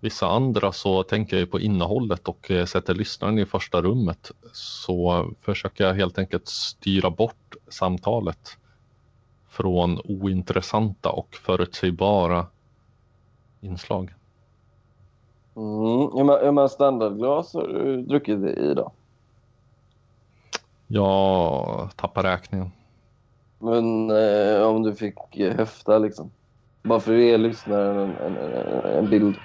vissa andra så tänker jag på innehållet och eh, sätter lyssnaren i första rummet så försöker jag helt enkelt styra bort samtalet från ointressanta och förutsägbara inslag. Mm. Hur, många standardglas har du druckit i idag? Jag tappar räkningen. Men eh, om du fick eh, höfta liksom. Bara för att ge lyssnaren en, en, en, en bild.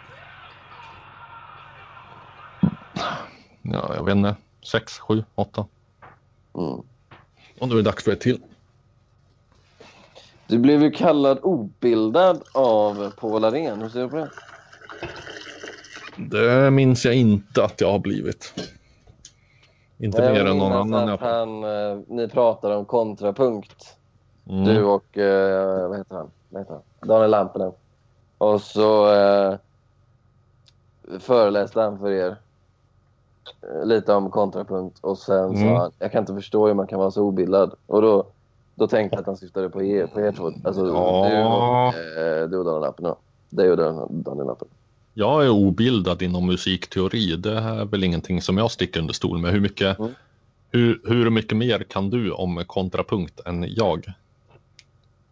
Ja, jag vet inte. Sex, sju, åtta. Mm. Och då är det dags för ett till. Du blev ju kallad obildad av Paul Arén. Hur ser du på det? Det minns jag inte att jag har blivit. Inte Jag mer än någon annan att han, eh, Ni pratade om kontrapunkt. Mm. Du och eh, vad heter han? Vad heter han? Daniel Lampinen. Och så eh, föreläste han för er lite om kontrapunkt och sen Mm. sa han jag kan inte förstå hur man kan vara så obildad. Och då, då tänkte jag att han syftade på er, på er två. Alltså Ja. du, eh, du och Daniel Lampinen. då. Dig och Daniel Lampinen. Jag är obildad inom musikteori. Det är väl ingenting som jag sticker under stol med. Hur mycket, Mm. hur, hur mycket mer kan du om kontrapunkt än jag?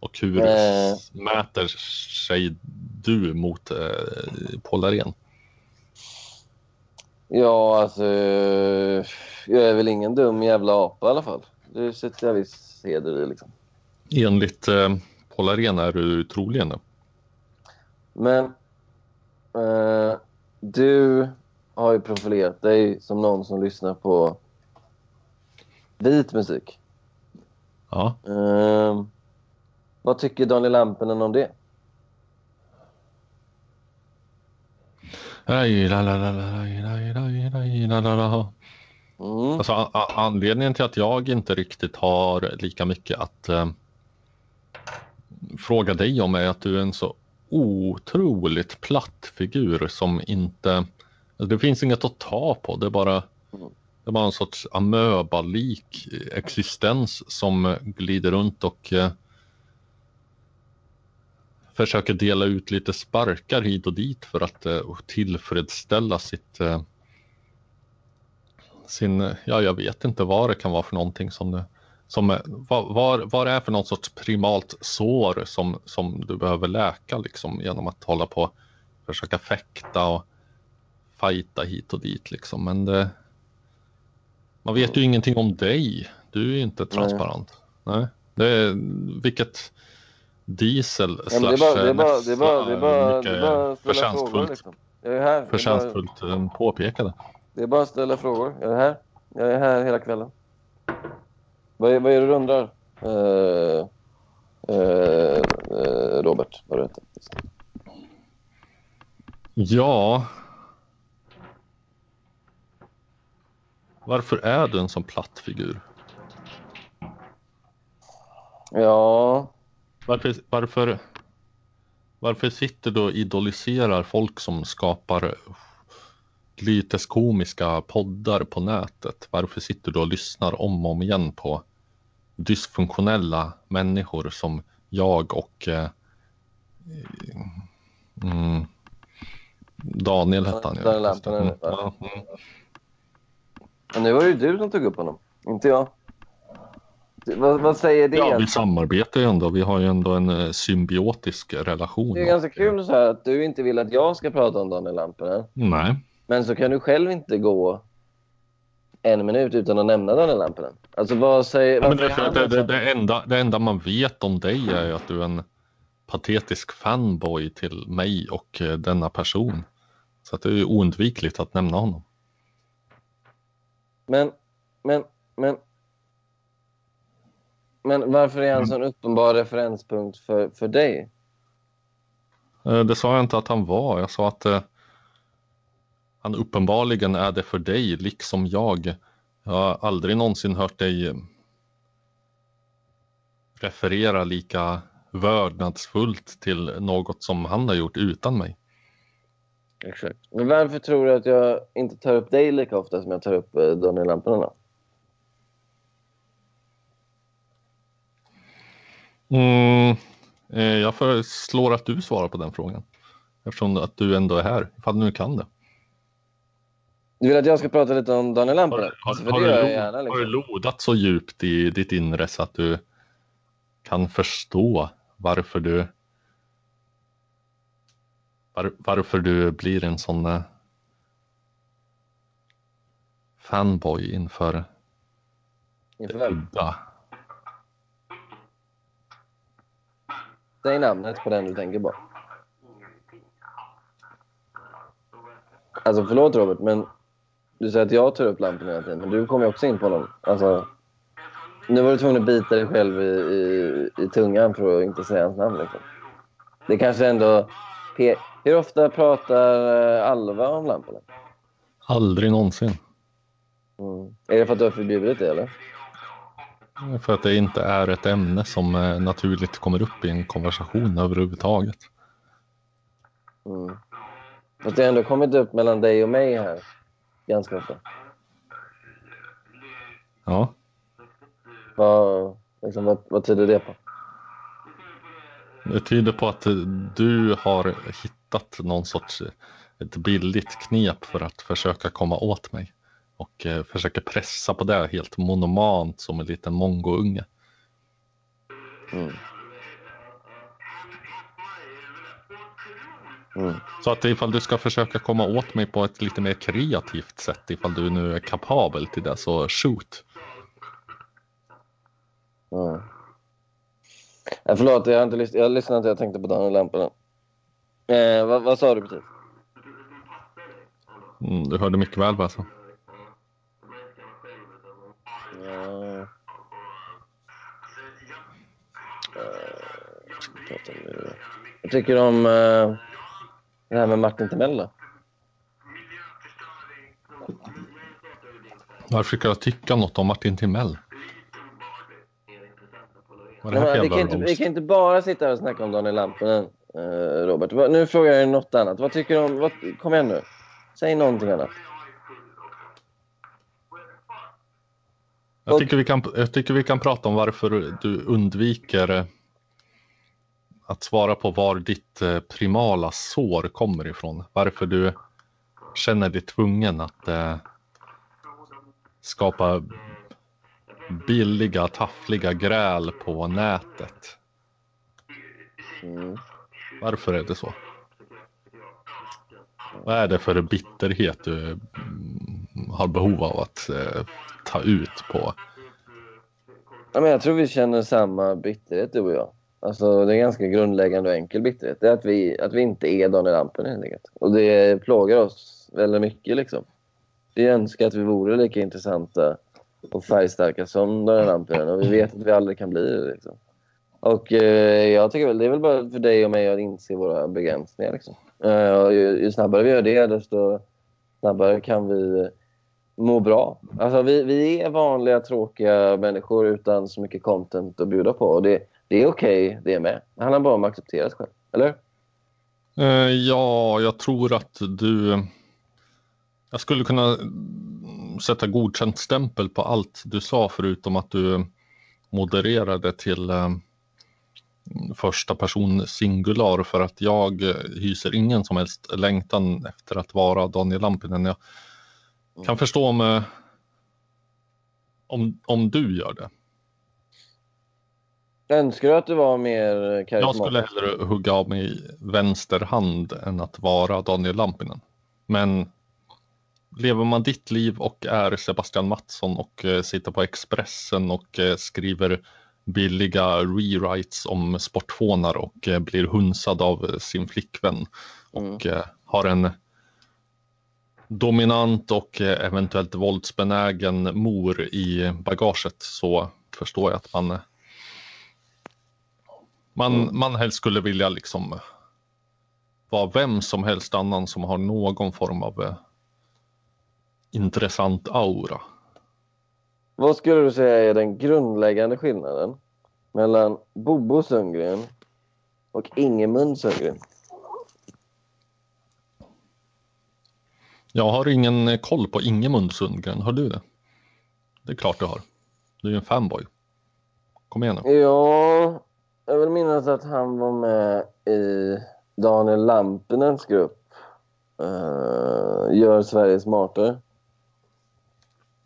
Och hur Eh. mäter sig du mot eh, Paul Arén? Ja, alltså jag är väl ingen dum jävla apa i alla fall. Det sätter jag viss heder i liksom. Enligt eh, Paul Arén är du troligen det. Men eh, du har ju profilerat dig som någon som lyssnar på vit musik. Ja. Eh, vad tycker Daniel Lampinen om det? Mm. Alltså, a- a- anledningen till att jag inte riktigt har lika mycket att eh, fråga dig om är att du är en så otroligt platt figur som inte... Alltså, det finns inget att ta på. Det är bara, det är bara en sorts amöba-lik existens som glider runt och eh, försöker dela ut lite sparkar hit och dit för att eh, tillfredsställa sitt eh, sin, ja jag vet inte vad det kan vara för någonting som det som, eh, vad, var, vad det är för något sorts primalt sår som, som du behöver läka liksom genom att hålla på och försöka fäkta och fighta hit och dit liksom. Men det, man vet ju ingenting om dig. Du är ju inte transparent. Nej. Det är vilket diesel Ja, men det är bara, det är bara, det är bara, det är bara, det är bara förtjänstfullt, frågor liksom. Jag är här. Det är bara, förtjänstfullt eh, påpekade. det är bara att ställa frågor. Jag är här. Jag är här hela kvällen. Vad är, vad är det du undrar? Eh, eh, eh, Robert, vad du heter. Ja. Varför är du en sån platt figur? Ja, Varför, varför, varför sitter du och idoliserar folk som skapar lyteskomiska poddar på nätet? Varför sitter du och lyssnar om och om igen på dysfunktionella människor som jag och eh, mm, Daniel hette han ju. Ja, mm. men nu var det ju du som tog upp honom. Inte jag. Vad, vad säger det? Ja, vi samarbetar ju ändå. Vi har ju ändå en eh, symbiotisk relation. det är ganska kul så här att du inte vill att jag ska prata om Daniel Lampinen. Nej, Men så kan du själv inte gå en minut utan att nämna Daniel Lampinen. Alltså vad säger... Ja, men det, han det, det, det, enda, det enda man vet om dig är ju att du är en patetisk fanboy till mig och eh, denna person. Så att det är ju oundvikligt att nämna honom. Men, men, men... Men varför är han en sån uppenbar referenspunkt för, för dig? Eh, Det sa jag inte att han var. Jag sa att eh, han uppenbarligen är det för dig, liksom jag. Jag har aldrig någonsin hört dig eh, referera lika vördnadsfullt till något som han har gjort utan mig. Exakt. Men varför tror du att jag inte tar upp dig lika ofta som jag tar upp eh, Daniel Lampinen då? Mm, eh, jag föreslår att du svarar på den frågan. Eftersom att du ändå är här, ifall du nu kan det. Du vill att jag ska prata lite om Daniel Har, Lampinen? har, Alltså, har, du, lo- gärna. har du Liksom. lodat så djupt i ditt inre så att du kan förstå varför du var, varför du blir en sån eh, fanboy inför Inför vem? udda. Säg namnet på den du tänker på. Alltså förlåt Robert, men du säger att jag tar upp lampan hela tiden, men du kommer ju också in på honom. Alltså, nu var du tvungen att bita dig själv i, i, i tungan för att inte säga hans namn. Liksom. Det kanske ändå... Hur ofta pratar eh, Alva om lamporna? Aldrig någonsin. Mm. Är det för att du har förbjudit det eller? För att det inte är ett ämne som eh, naturligt kommer upp i en konversation överhuvudtaget. Mm. Fast det har ändå kommit upp mellan dig och mig här ganska ofta. Ja, Vad, liksom, vad, vad tyder det på? det tyder på att du har hittat någon sorts eh, ett billigt knep för att försöka komma åt mig. Och eh, försöker pressa på det helt monomant som en liten mongounge. Mm. Mm. Så att ifall du ska försöka komma åt mig på ett lite mer kreativt sätt, ifall du nu är kapabel till det, så shoot. Mm. Ja, förlåt, jag har inte lyssnat. Jag lyssnade inte. Jag tänkte på Daniel Lampinen. Eh, vad, vad sa du precis? Mm, du hörde mycket väl vad jag sa. Ja. Eh, vad ska vi prata om nu? Jag tycker om eh, det här med Martin Timell då. Varför ska jag tycka något om Martin Timell? Vad Nej, men vi, kan inte, vi kan inte bara sitta här och snacka om Daniel Lampinen, eh, Robert. Vad- Nu frågar jag dig något annat. Vad tycker du om... Vad, kom igen nu. Säg någonting annat. Jag tycker, vi kan, jag tycker vi kan prata om varför du undviker eh, att svara på var ditt eh, primala sår kommer ifrån. Varför du känner dig tvungen att eh, skapa billiga, taffliga gräl på nätet. Mm. Varför är det så? Vad är det för bitterhet du mm, har behov av att eh, ta ut på? Ja, men jag tror vi känner samma bitterhet du och jag. Alltså, det är en ganska grundläggande och enkel bitterhet. Det är att vi, att vi inte är Daniel Lampen helt enkelt. Och det plågar oss väldigt mycket liksom. Vi önskar att vi vore lika intressanta och färgstarka som Daniel Lampen och vi vet att vi aldrig kan bli det liksom. Och eh, jag tycker väl det är väl bara för dig och mig att inse våra begränsningar liksom. Eh, och ju, ju snabbare vi gör det desto snabbare kan vi må bra. Alltså vi, vi är vanliga tråkiga människor utan så mycket content att bjuda på. Och det, det är okej det med. Det handlar bara om att acceptera sig själv. Eller? Eh, ja, jag tror att du... Jag skulle kunna sätta godkänt stämpel på allt du sa förutom att du modererade till eh, första person singular för att jag hyser ingen som helst längtan efter att vara Daniel Lampinen. Jag kan Mm. förstå om, eh, om, om du gör det. Önskar du att du var mer Jag karismatisk? skulle hellre hugga av mig vänster hand än att vara Daniel Lampinen. Men lever man ditt liv och är Sebastian Mattsson och eh, sitter på Expressen och eh, skriver billiga rewrites om sportfånar och eh, blir hunsad av sin flickvän Mm. och eh, har en dominant och eventuellt våldsbenägen mor i bagaget så förstår jag att man man, Mm. man helst skulle vilja liksom vara vem som helst annan som har någon form av eh, intressant aura. Vad skulle du säga är den grundläggande skillnaden mellan Bobo Sundgren och Ingemund Sundgren? Jag har ingen eh, koll på Ingemund Sundgren, har du det? Det är klart du har. Du är ju en fanboy. Kom igen nu. Ja, jag vill minnas att han var med i Daniel Lampinens grupp. Uh, Gör Sverige smartare.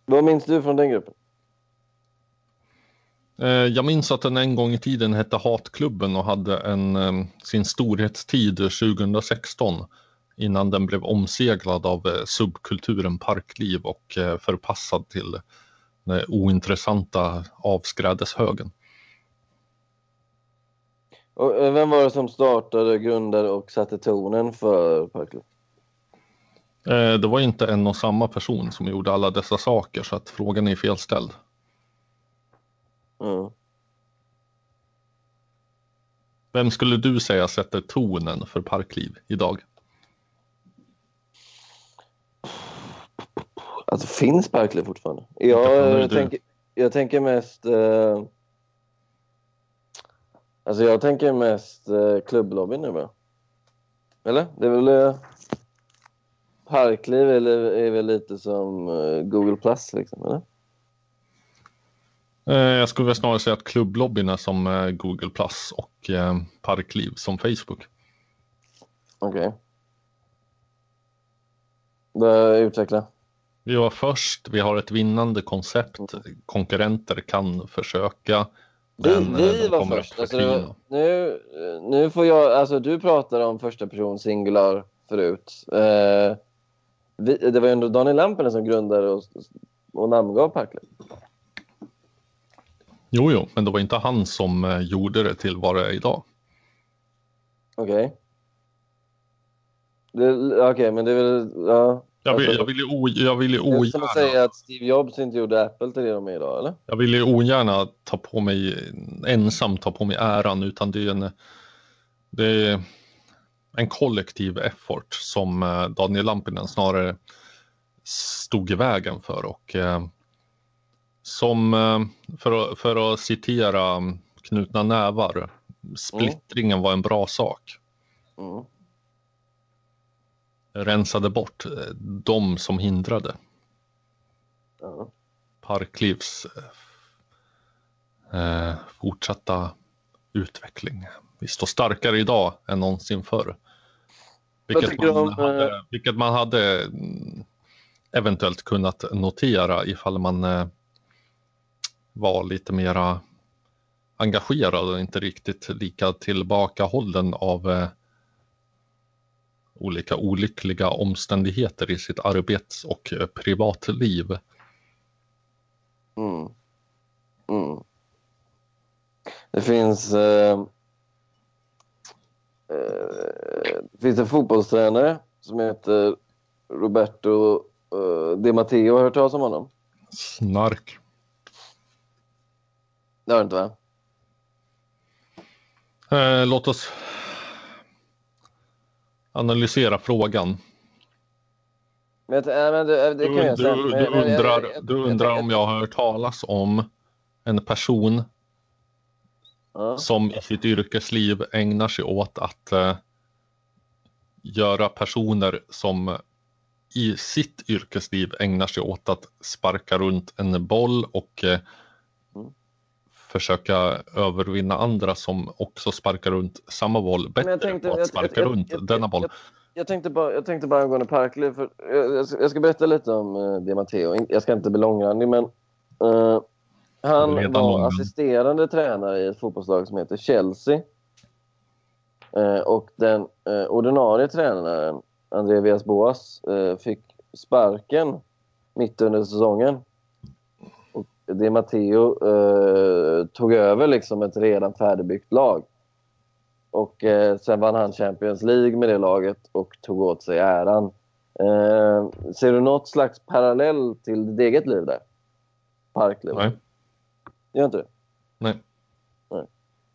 Vad minns du från den gruppen? Eh, jag minns att den en gång i tiden hette Hatklubben och hade en, eh, sin storhetstid 2016 innan den blev omseglad av subkulturen Parkliv och förpassad till den ointressanta avskrädeshögen. Och eh, vem var det som startade, grundade och satte tonen för Parkliv? Eh, Det var inte en och samma person som gjorde alla dessa saker så att frågan är felställd. Mm. Vem skulle du säga sätter tonen för Parkliv idag? Alltså finns Parkliv fortfarande? Jag, jag, du? tänker, jag tänker mest... Eh, alltså jag tänker mest eh, klubblobbyn nu bara. Eller? Det är väl... Eh, Parkliv är, är väl lite som eh, Google Plus liksom, eller? Eh, Jag skulle väl snarare säga att klubblobbyn är som eh, Google Plus och eh, Parkliv som Facebook. Okej. Okay. Utveckla. Vi var först, vi har ett vinnande koncept. Konkurrenter kan försöka. Vi, men, eh, vi var först. Alltså, var, nu, nu får jag... Alltså du pratade om första person singular förut. Eh, vi, det var ju ändå Daniel Lampinen som grundade och, och namngav Parkliv. Jo, jo, men det var inte han som eh, gjorde det till vad det är idag. Okej. Det- Okej, men det är väl... Ja. Jag vill, Alltså, jag vill ju, o, jag vill ju det är som att ogärna, säga att Steve Jobs inte gjorde Apple till det de är idag, eller? jag vill ju ogärna ta på mig ensam ta på mig äran utan det är en, det är en kollektiv effort som eh, Daniel Lampinen snarare stod i vägen för och eh, som eh, för, att- för att citera Knutna nävar splittringen var en bra sak. Mm. Rensade bort eh, de som hindrade. Ja. Parklivs eh, fortsatta utveckling. Vi står starkare idag än någonsin förr. Vilket man, om, hade, vilket man hade mm, eventuellt kunnat notera ifall man eh, var lite mera engagerad och inte riktigt lika tillbakahållen av eh, olika olyckliga omständigheter i sitt arbets och eh, privatliv. Mm. Mm. Det finns... Eh, eh, det finns en fotbollstränare som heter Roberto eh, Di Matteo. Har du hört talas om honom? Snark. Det har du inte va? Eh, låt oss analysera frågan. Men, t- nej, men det, det Du, du, du, Men- men undrar, du undrar om jag har hört talas om en person Ja. som i sitt yrkesliv ägnar sig åt att eh, göra personer som i sitt yrkesliv ägnar sig åt att sparka runt en boll och eh. Försöka övervinna andra som också sparkar runt samma boll bättre jag tänkte- på att jag- sparka jag- runt jag- denna boll. Jag tänkte bara, jag tänkte bara angående Parkley, för jag, jag, ska, jag berätta lite om uh, Di Matteo. Jag ska inte bli långrandig, men eh, han var långrandig. assisterande tränare i ett fotbollslag som heter Chelsea. Eh, och den eh, ordinarie tränaren, André Villas-Boas, eh, fick sparken mitt under säsongen. Di Matteo eh, tog över liksom ett redan färdigbyggt lag. Och eh, sen vann han Champions League med det laget och tog åt sig äran. Eh, ser du något slags parallell till ditt eget liv där? Parkley? Nej. Gör inte det?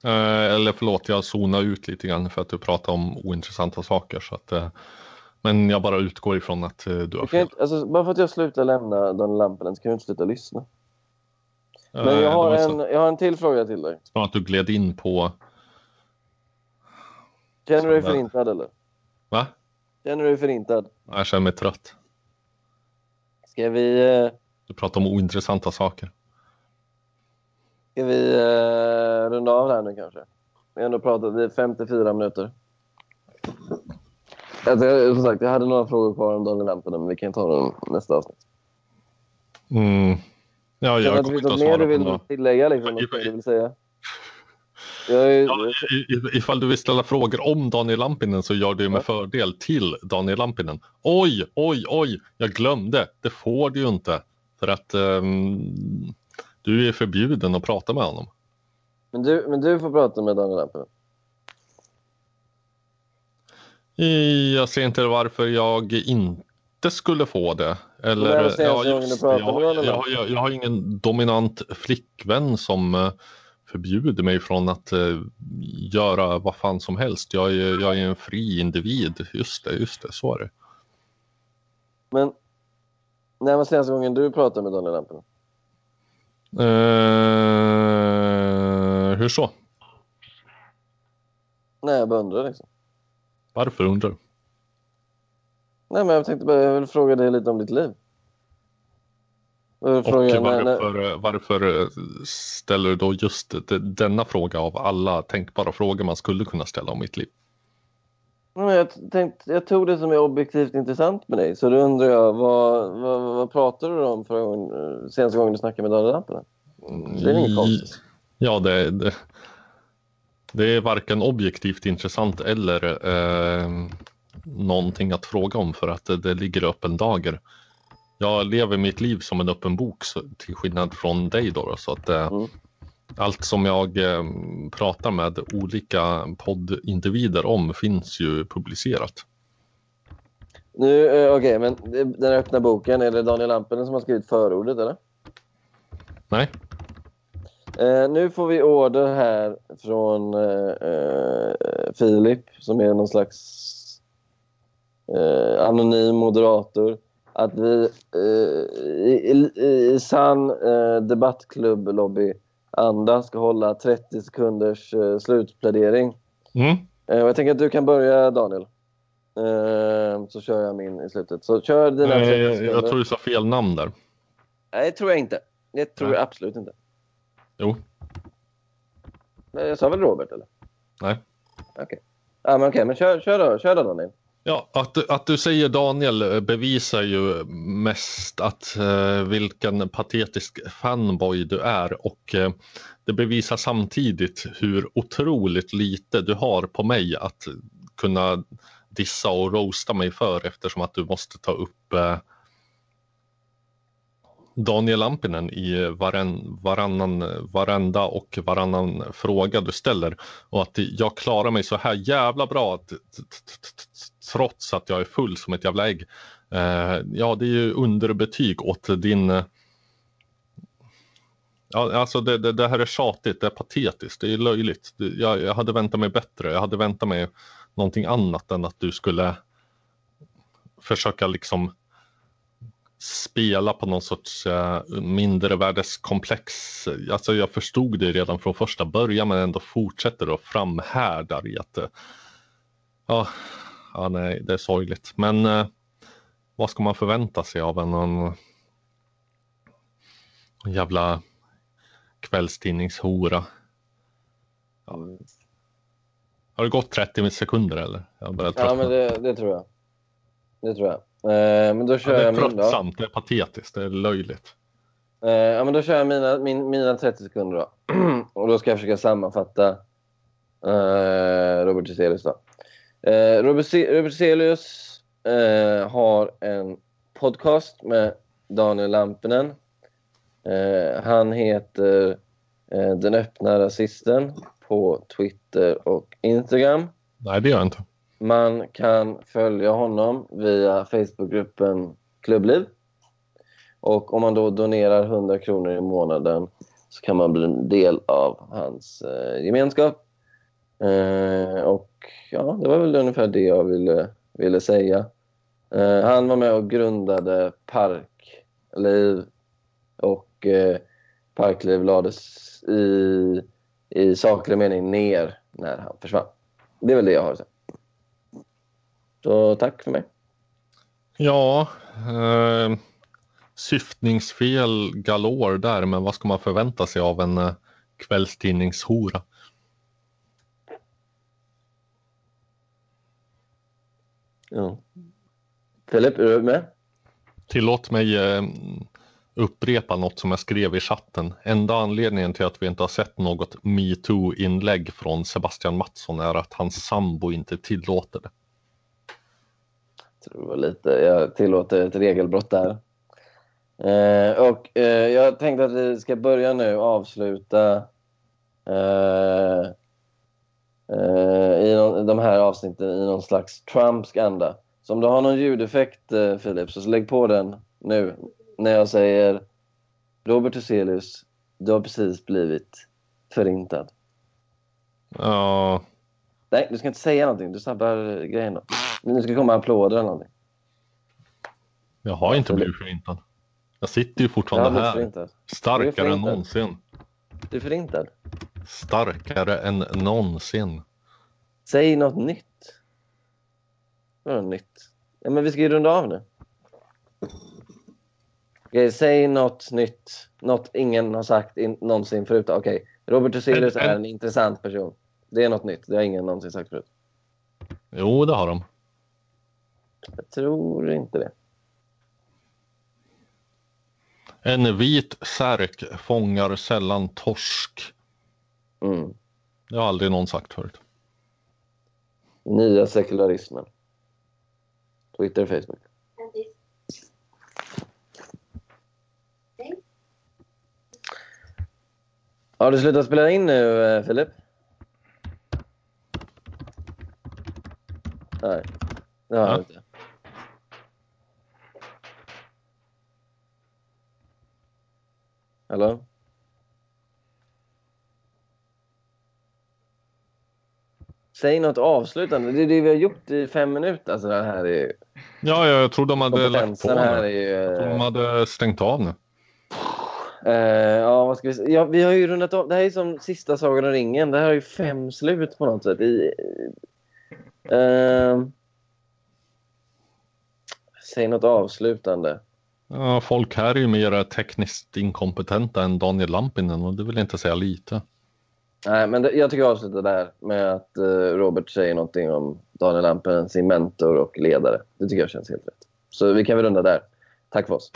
Eh, eller förlåt, jag zonar ut lite grann för att du pratar om ointressanta saker. Så att, eh, men jag bara utgår ifrån att eh, du har Du fel. inte, alltså, bara för att jag slutar lämna Daniel Lampinen så kan du inte sluta lyssna. Men Eh, jag det har, en, jag har en till fråga till dig. Som att du gled in på, Känner du dig förintad eller? va? Känner du dig förintad? Jag känner mig trött. Ska vi, eh, Du pratar om ointressanta saker. ska vi eh, runda av här nu kanske? Vi har ändå pratat i 54 minuter. Alltså, jag, som sagt, jag hade några frågor kvar om Daniel Lampinen, men vi kan ta dem nästa avsnitt. Mm. Ja, du jag det kommer inte att mer svara du på vill några. tillägga? Liksom, något du vill säga? Jag är, Ja, ifall du vill ställa frågor om Daniel Lampinen så gör du med fördel till Daniel Lampinen. Oj, oj, oj, jag glömde. Det får du ju inte. För att ehm, du är förbjuden att prata med honom. men, du, men du får prata med Daniel Lampinen. Jag ser inte varför jag inte skulle få det. Eller, senaste ja, just det. jag, jag, jag, jag har ingen dominant flickvän som eh, förbjuder mig från att eh, göra vad fan som helst. Jag är, jag är en fri individ. Just det, just det, så är det. Men när var senaste gången du pratade med Daniel Lampinen? Eh, hur så? Nej, jag bara undrar liksom. Varför undrar du? Nej, men jag tänkte bara, jag vill fråga dig lite om ditt liv. Och fråga, när, när, varför, varför eh, ställer du då just de- denna fråga av alla tänkbara frågor man skulle kunna ställa om mitt liv? Nej, jag, tänkte, jag tog det som är objektivt intressant med dig. Så då undrar jag, vad, vad, vad pratade du om för gång, senaste gången du snackade med Daniel Lampinen? Det är inget konstigt. Ja, det, det, det är varken objektivt intressant eller eh, någonting att fråga om för att det, det ligger öppen dager. Jag lever mitt liv som en öppen bok så, till skillnad från dig då. så att eh, Mm. allt som jag eh, pratar med olika poddindivider om finns ju publicerat. Nu, eh, okej, men det- den öppna boken, är det Daniel Lampinen som har skrivit förordet eller? Nej, Eh, nu får vi order här från eh, Filip som är någon slags eh, anonym moderator. Att vi eh, i, i, i sann eh, debattklubb-lobby-anda ska hålla 30 sekunders eh, slutplädering. mm. Eh, jag tänker att du kan börja Daniel. Eh, så kör jag min i slutet. Så kör dina 30 Nej, jag, jag tror du sa fel namn där. Nej, det tror jag inte. Det tror Nej. jag absolut inte. Jo, Men Jag sa väl Robert eller? nej. Okej. Ja, men okej, men kör, kör då, kör då Daniel. Ja, att, du- att du säger Daniel eh, bevisar ju mest att eh, vilken patetisk fanboy du är och eh, det bevisar samtidigt hur otroligt lite du har på mig att kunna dissa och roasta mig för eftersom att du måste ta upp eh, Daniel Lampinen i varann, varannan, varenda och varannan fråga du ställer och att jag klarar mig så här jävla bra trots att jag är full som ett jävla ägg. Eh, ja, det är ju underbetyg åt din eh, Ja, alltså det, det, det här är tjatigt, det är patetiskt, det är löjligt. Jag, jag hade väntat mig bättre, jag hade väntat mig någonting annat än att du skulle försöka liksom spela på någon sorts uh, mindervärdeskomplex. Alltså jag förstod det redan från första början men ändå fortsätter och framhärdar i att eh, ja, ja, nej, det är sorgligt. Men eh, vad ska man förvänta sig av en, en jävla kvällstidningshora? Har det gått 30 sekunder eller? Jag Ja, men det, det tror jag. Det tror jag. Eh, men då Ja, kör det är tröttsamt, det är patetiskt, det är löjligt. Eh, ja, men då kör jag mina, min, mina 30 sekunder då. [CLEARS THROAT] Och då ska jag försöka sammanfatta eh, Robert Hyselius då. Eh, Robert, Robert Hyselius eh, har en podcast med Daniel Lampinen. Eh, han heter eh, Den öppna rasisten på Twitter och Instagram. Nej, det gör jag inte. Man kan följa honom via Facebookgruppen Klubbliv. Och om man då donerar 100 kronor i månaden så kan man bli en del av hans eh, gemenskap. Eh, och ja, det var väl ungefär det jag ville, ville säga. Eh, han var med och grundade Parkliv och eh, Parkliv lades i, i saklig mening ner när han försvann. Det är väl det jag har att säga. Så tack för mig. Ja, eh, syftningsfel galore där, men vad ska man förvänta sig av en eh, kvällstidningshora? Ja. Filip, är du med? Tillåt mig eh, upprepa något som jag skrev i chatten. Enda anledningen till att vi inte har sett något metoo-inlägg från Sebastian Mattsson är att hans sambo inte tillåter det. Jag tror det var lite. Jag tillåter ett regelbrott där. Eh, och eh, jag tänkte att vi ska börja nu och avsluta eh, eh, i någon, de här avsnitten i någon slags Trumpsk anda. Så om du har någon ljudeffekt, eh, Filip, så lägg på den nu när jag säger Robert Huselius, du har precis blivit förintad. Ja, Nej, du ska inte säga någonting. Du sabbar grejen. Nu ska komma applåder eller någonting. jag har inte blivit förintad. Jag sitter ju fortfarande här. förintad. Starkare än någonsin. Du är förintad. Starkare än någonsin. Säg något nytt. Vadå nytt? Ja, men vi ska ju runda av nu. Okej, säg något nytt. Något ingen har sagt in, någonsin förut. Okej, Robert Hyselius är en intressant person. Det är något nytt. Det har ingen någonsin sagt förut. Jo, det har de. Jag tror inte det. En vit särk fångar sällan torsk. Mm. Det har aldrig någon sagt förut. Nya sekularismen. Twitter, Facebook. Har du slutat spela in nu, eh, Filip? Nej, det har Ja. jag inte. Hallå? Säg något avslutande. Det är det vi har gjort i fem minuter. Alltså det här är. Ja, jag tror de hade lagt på här är nu. ju... Jag tror de hade stängt av nu. Eh, ja, vad ska vi? Ja, vi har ju rundat av. Det här är som sista Sagan om ringen. Det här har ju fem slut på något sätt. I, eh, säg något avslutande. Ja, folk här är ju mer tekniskt inkompetenta än Daniel Lampinen och det vill inte säga lite. Nej, men det, jag tycker jag avslutar där med att eh, Robert säger någonting om Daniel Lampinen, sin mentor och ledare. Det tycker jag känns helt rätt. Så vi kan väl runda där. Tack för oss.